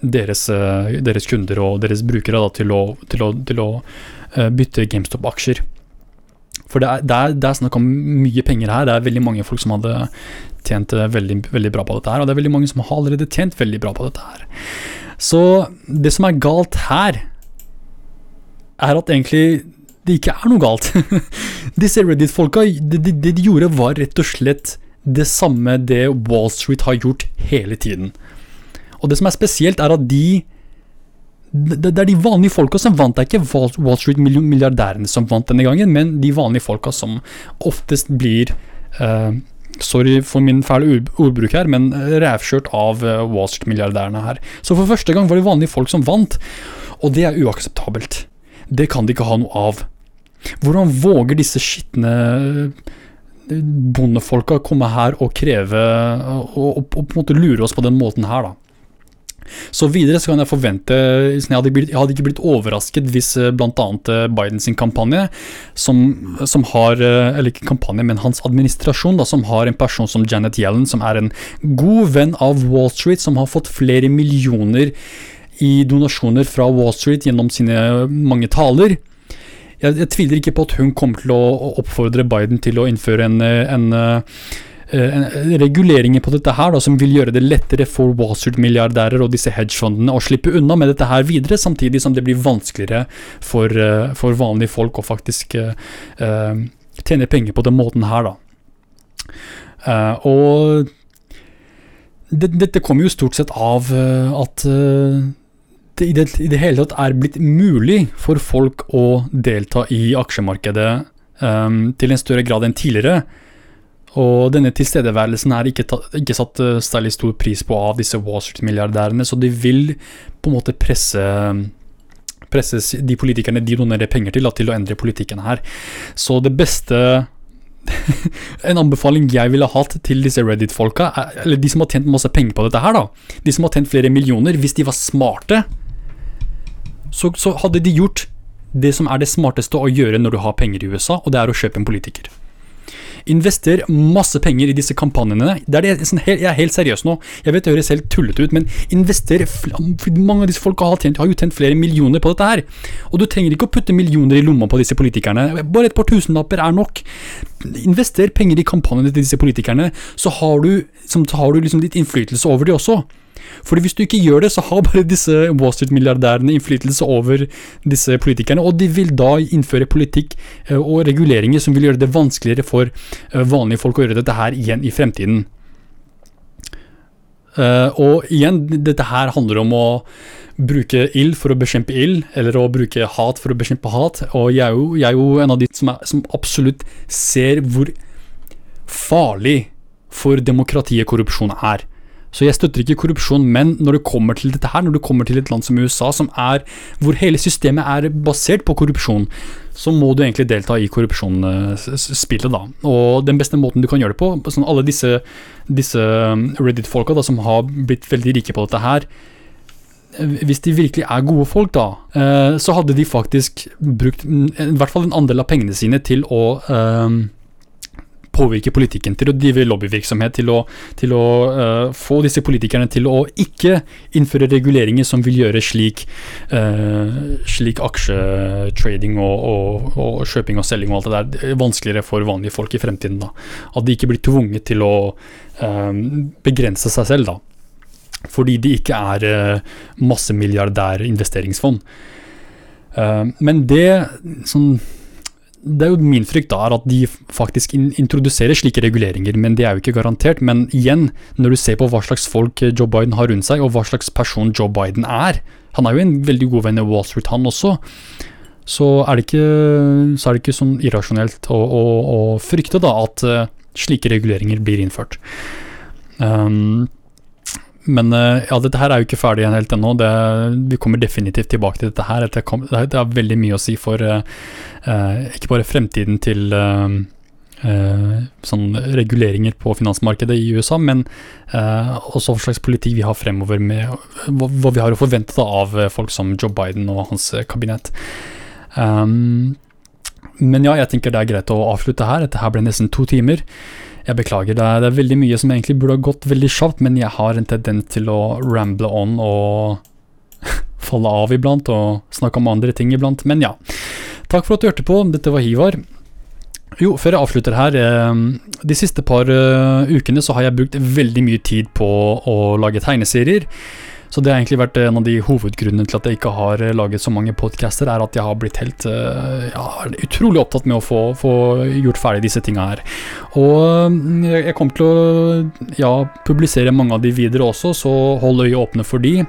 deres, eh, deres kunder og deres brukere da, til å, til å, til å uh, bytte GameStop-aksjer. For det er, det, er, det er, snakk om mye penger her. Det er veldig mange folk som hadde tjent eh, veldig, veldig bra på dette her, og det er veldig mange som har allerede tjent veldig bra på dette her. Så det som er galt her, er at egentlig det ikke er noe galt. *laughs* Disse Reddit-folka, det, det, de gjorde var rett og slett det samme det Wall Street har gjort hele tiden. Og det som er spesielt, er at de det, det er de vanlige folka som vant. Det er ikke Wall Street-milliardærene som vant denne gangen, men de vanlige folka som oftest blir uh, Sorry for min fæle ordbruk her, men rævkjørt av uh, Wall Street-milliardærene her. Så for første gang var det vanlige folk som vant, og det er uakseptabelt. Det kan de ikke ha noe av. Hvordan våger disse skitne eh, bondefolka komme her og kreve og, og, og, på en måte lure oss på den måten her, da? Så videre så kan jeg forvente Jeg hadde, blitt, hadde ikke blitt overrasket hvis eh, bl.a. Eh, Bidens kampanje, som, som, har Eller ikke kampanje, men hans administrasjon, da, som har en person som Janet Yellen, som er en god venn av Wall Street, som har fått flere millioner i donasjoner fra Wall Street gjennom sine mange taler jeg, jeg, tviler ikke på at hun kommer til å oppfordre Biden til å innføre en, en reguleringer på dette her da, som vil gjøre det lettere for Wall Street-milliardærer og disse hedgefondene å slippe unna med dette her videre, samtidig som det blir vanskeligere for, eh, for vanlige folk å faktisk uh, tjene penger på den måten her. da. Uh, og det, dette kommer jo stort sett av at det i det hele tatt er blitt mulig for folk å delta i aksjemarkedet um, til en større grad enn tidligere. Og denne tilstedeværelsen er ikke, tatt, ikke satt uh, særlig stor pris på av disse Wall Street-milliardærene, så de vil på en måte presse presse de politikerne de donerer penger til, da, til å endre politikken her. Så det beste *laughs* en anbefaling jeg ville hatt til disse Reddit-folka, eller de som har tjent masse penger på dette her, da. De som har tjent flere millioner, hvis de var smarte, så, så hadde de gjort det som er det smarteste å gjøre når du har penger i USA, og det er å kjøpe en politiker. Invester masse penger i disse kampanjene. Det er det, sånn, jeg er helt seriøs nå. Jeg vet det høres helt tullete ut, men invester Mange av disse folka har, har, jo tjent flere millioner på dette her. Og du trenger ikke å putte millioner i lomma på disse politikerne. Bare et par tusenlapper er nok. Invester penger i kampanjene til disse politikerne, så har du, så har du liksom litt innflytelse over de også. Fordi hvis du ikke gjør det, så har *laughs* bare disse Wall Street-milliardærene innflytelse over disse politikerne, og de vil da innføre politikk eh, og reguleringer som vil gjøre det vanskeligere for eh, vanlige folk å gjøre dette her igjen i fremtiden. Uh, og igjen, dette her handler om å bruke ild for å bekjempe ild, eller å bruke hat for å bekjempe hat. Og jeg er jo, jeg er jo en av de som, er, som absolutt ser hvor farlig for demokratiet korrupsjon er. Så jeg støtter ikke korrupsjon, men når det kommer til dette her, når du kommer til et land som USA, som er, hvor hele systemet er basert på korrupsjon, så må du egentlig delta i korrupsjonsspillet, da. Og den beste måten du kan gjøre det på, sånn alle disse, disse um, Reddit-folka som har blitt veldig rike på dette her, hvis de virkelig er gode folk, da, eh, så hadde de faktisk brukt mm, i hvert fall en andel av pengene sine til å um, påvirke politikken, til å drive lobbyvirksomhet, til å, til å uh, få disse politikerne til å ikke innføre reguleringer som vil gjøre slik, uh, slik aksjetrading og, og, og, kjøping og selging og alt det der vanskeligere for vanlige folk i fremtiden. da. At de ikke blir tvunget til å uh, begrense seg selv. da fordi de ikke er massemilliardærinvesteringsfond. Uh, men det sånn det er jo min frykt da, er at de faktisk introduserer slike reguleringer, men det er jo ikke garantert. Men igjen, når du ser på hva slags folk Joe Biden har rundt seg, og hva slags person Joe Biden er Han er jo en veldig god venn av Wall Street, han også. Så er det ikke, er det ikke sånn irrasjonelt å, å, å, frykte da at uh, slike reguleringer blir innført. Um, men eh, ja, dette her er jo ikke ferdig helt ennå. Det, vi kommer definitivt tilbake til dette her. Det, har veldig mye å si for uh, ikke bare fremtiden til uh, uh, sånn reguleringer på finansmarkedet i USA, men også hva slags politikk vi har fremover med hva, hva vi har å forvente av folk som Joe Biden og hans kabinett. Um, men ja, jeg tenker det er greit å avslutte her. Dette her ble nesten to timer. Jeg beklager, det er, det er, veldig mye som egentlig burde ha gått veldig kjapt, men jeg har en tendens til å ramble on og *laughs* falle av iblant, og snakke om andre ting iblant. Men ja. Takk for at du hørte på. Dette var Hivar. Jo, før jeg avslutter her. Eh, de siste par eh, ukene så har jeg brukt veldig mye tid på å lage tegneserier. Så det har egentlig vært en av de hovedgrunnene til at jeg ikke har eh, laget så mange podcaster, er at jeg har blitt helt eh, ja, utrolig opptatt med å få, få gjort ferdig disse tinga her. Og mm, jeg kommer til å ja, publisere mange av de videre også, så hold øyet åpne for de.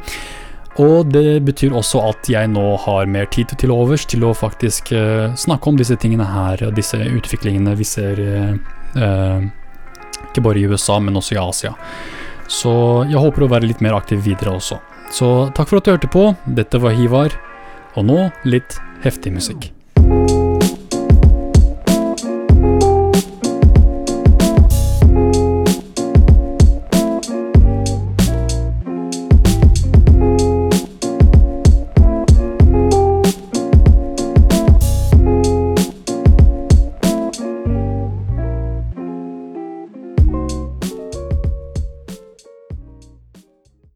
Og det betyr også at jeg nå har mer tid til overs til å faktisk snakke om disse tingene her, og disse utviklingene vi ser ikke bare i USA, men også i Asia. Så jeg håper å være litt mer aktiv videre også. Så takk for at du hørte på. Dette var Hivar. Og nå litt heftig musikk.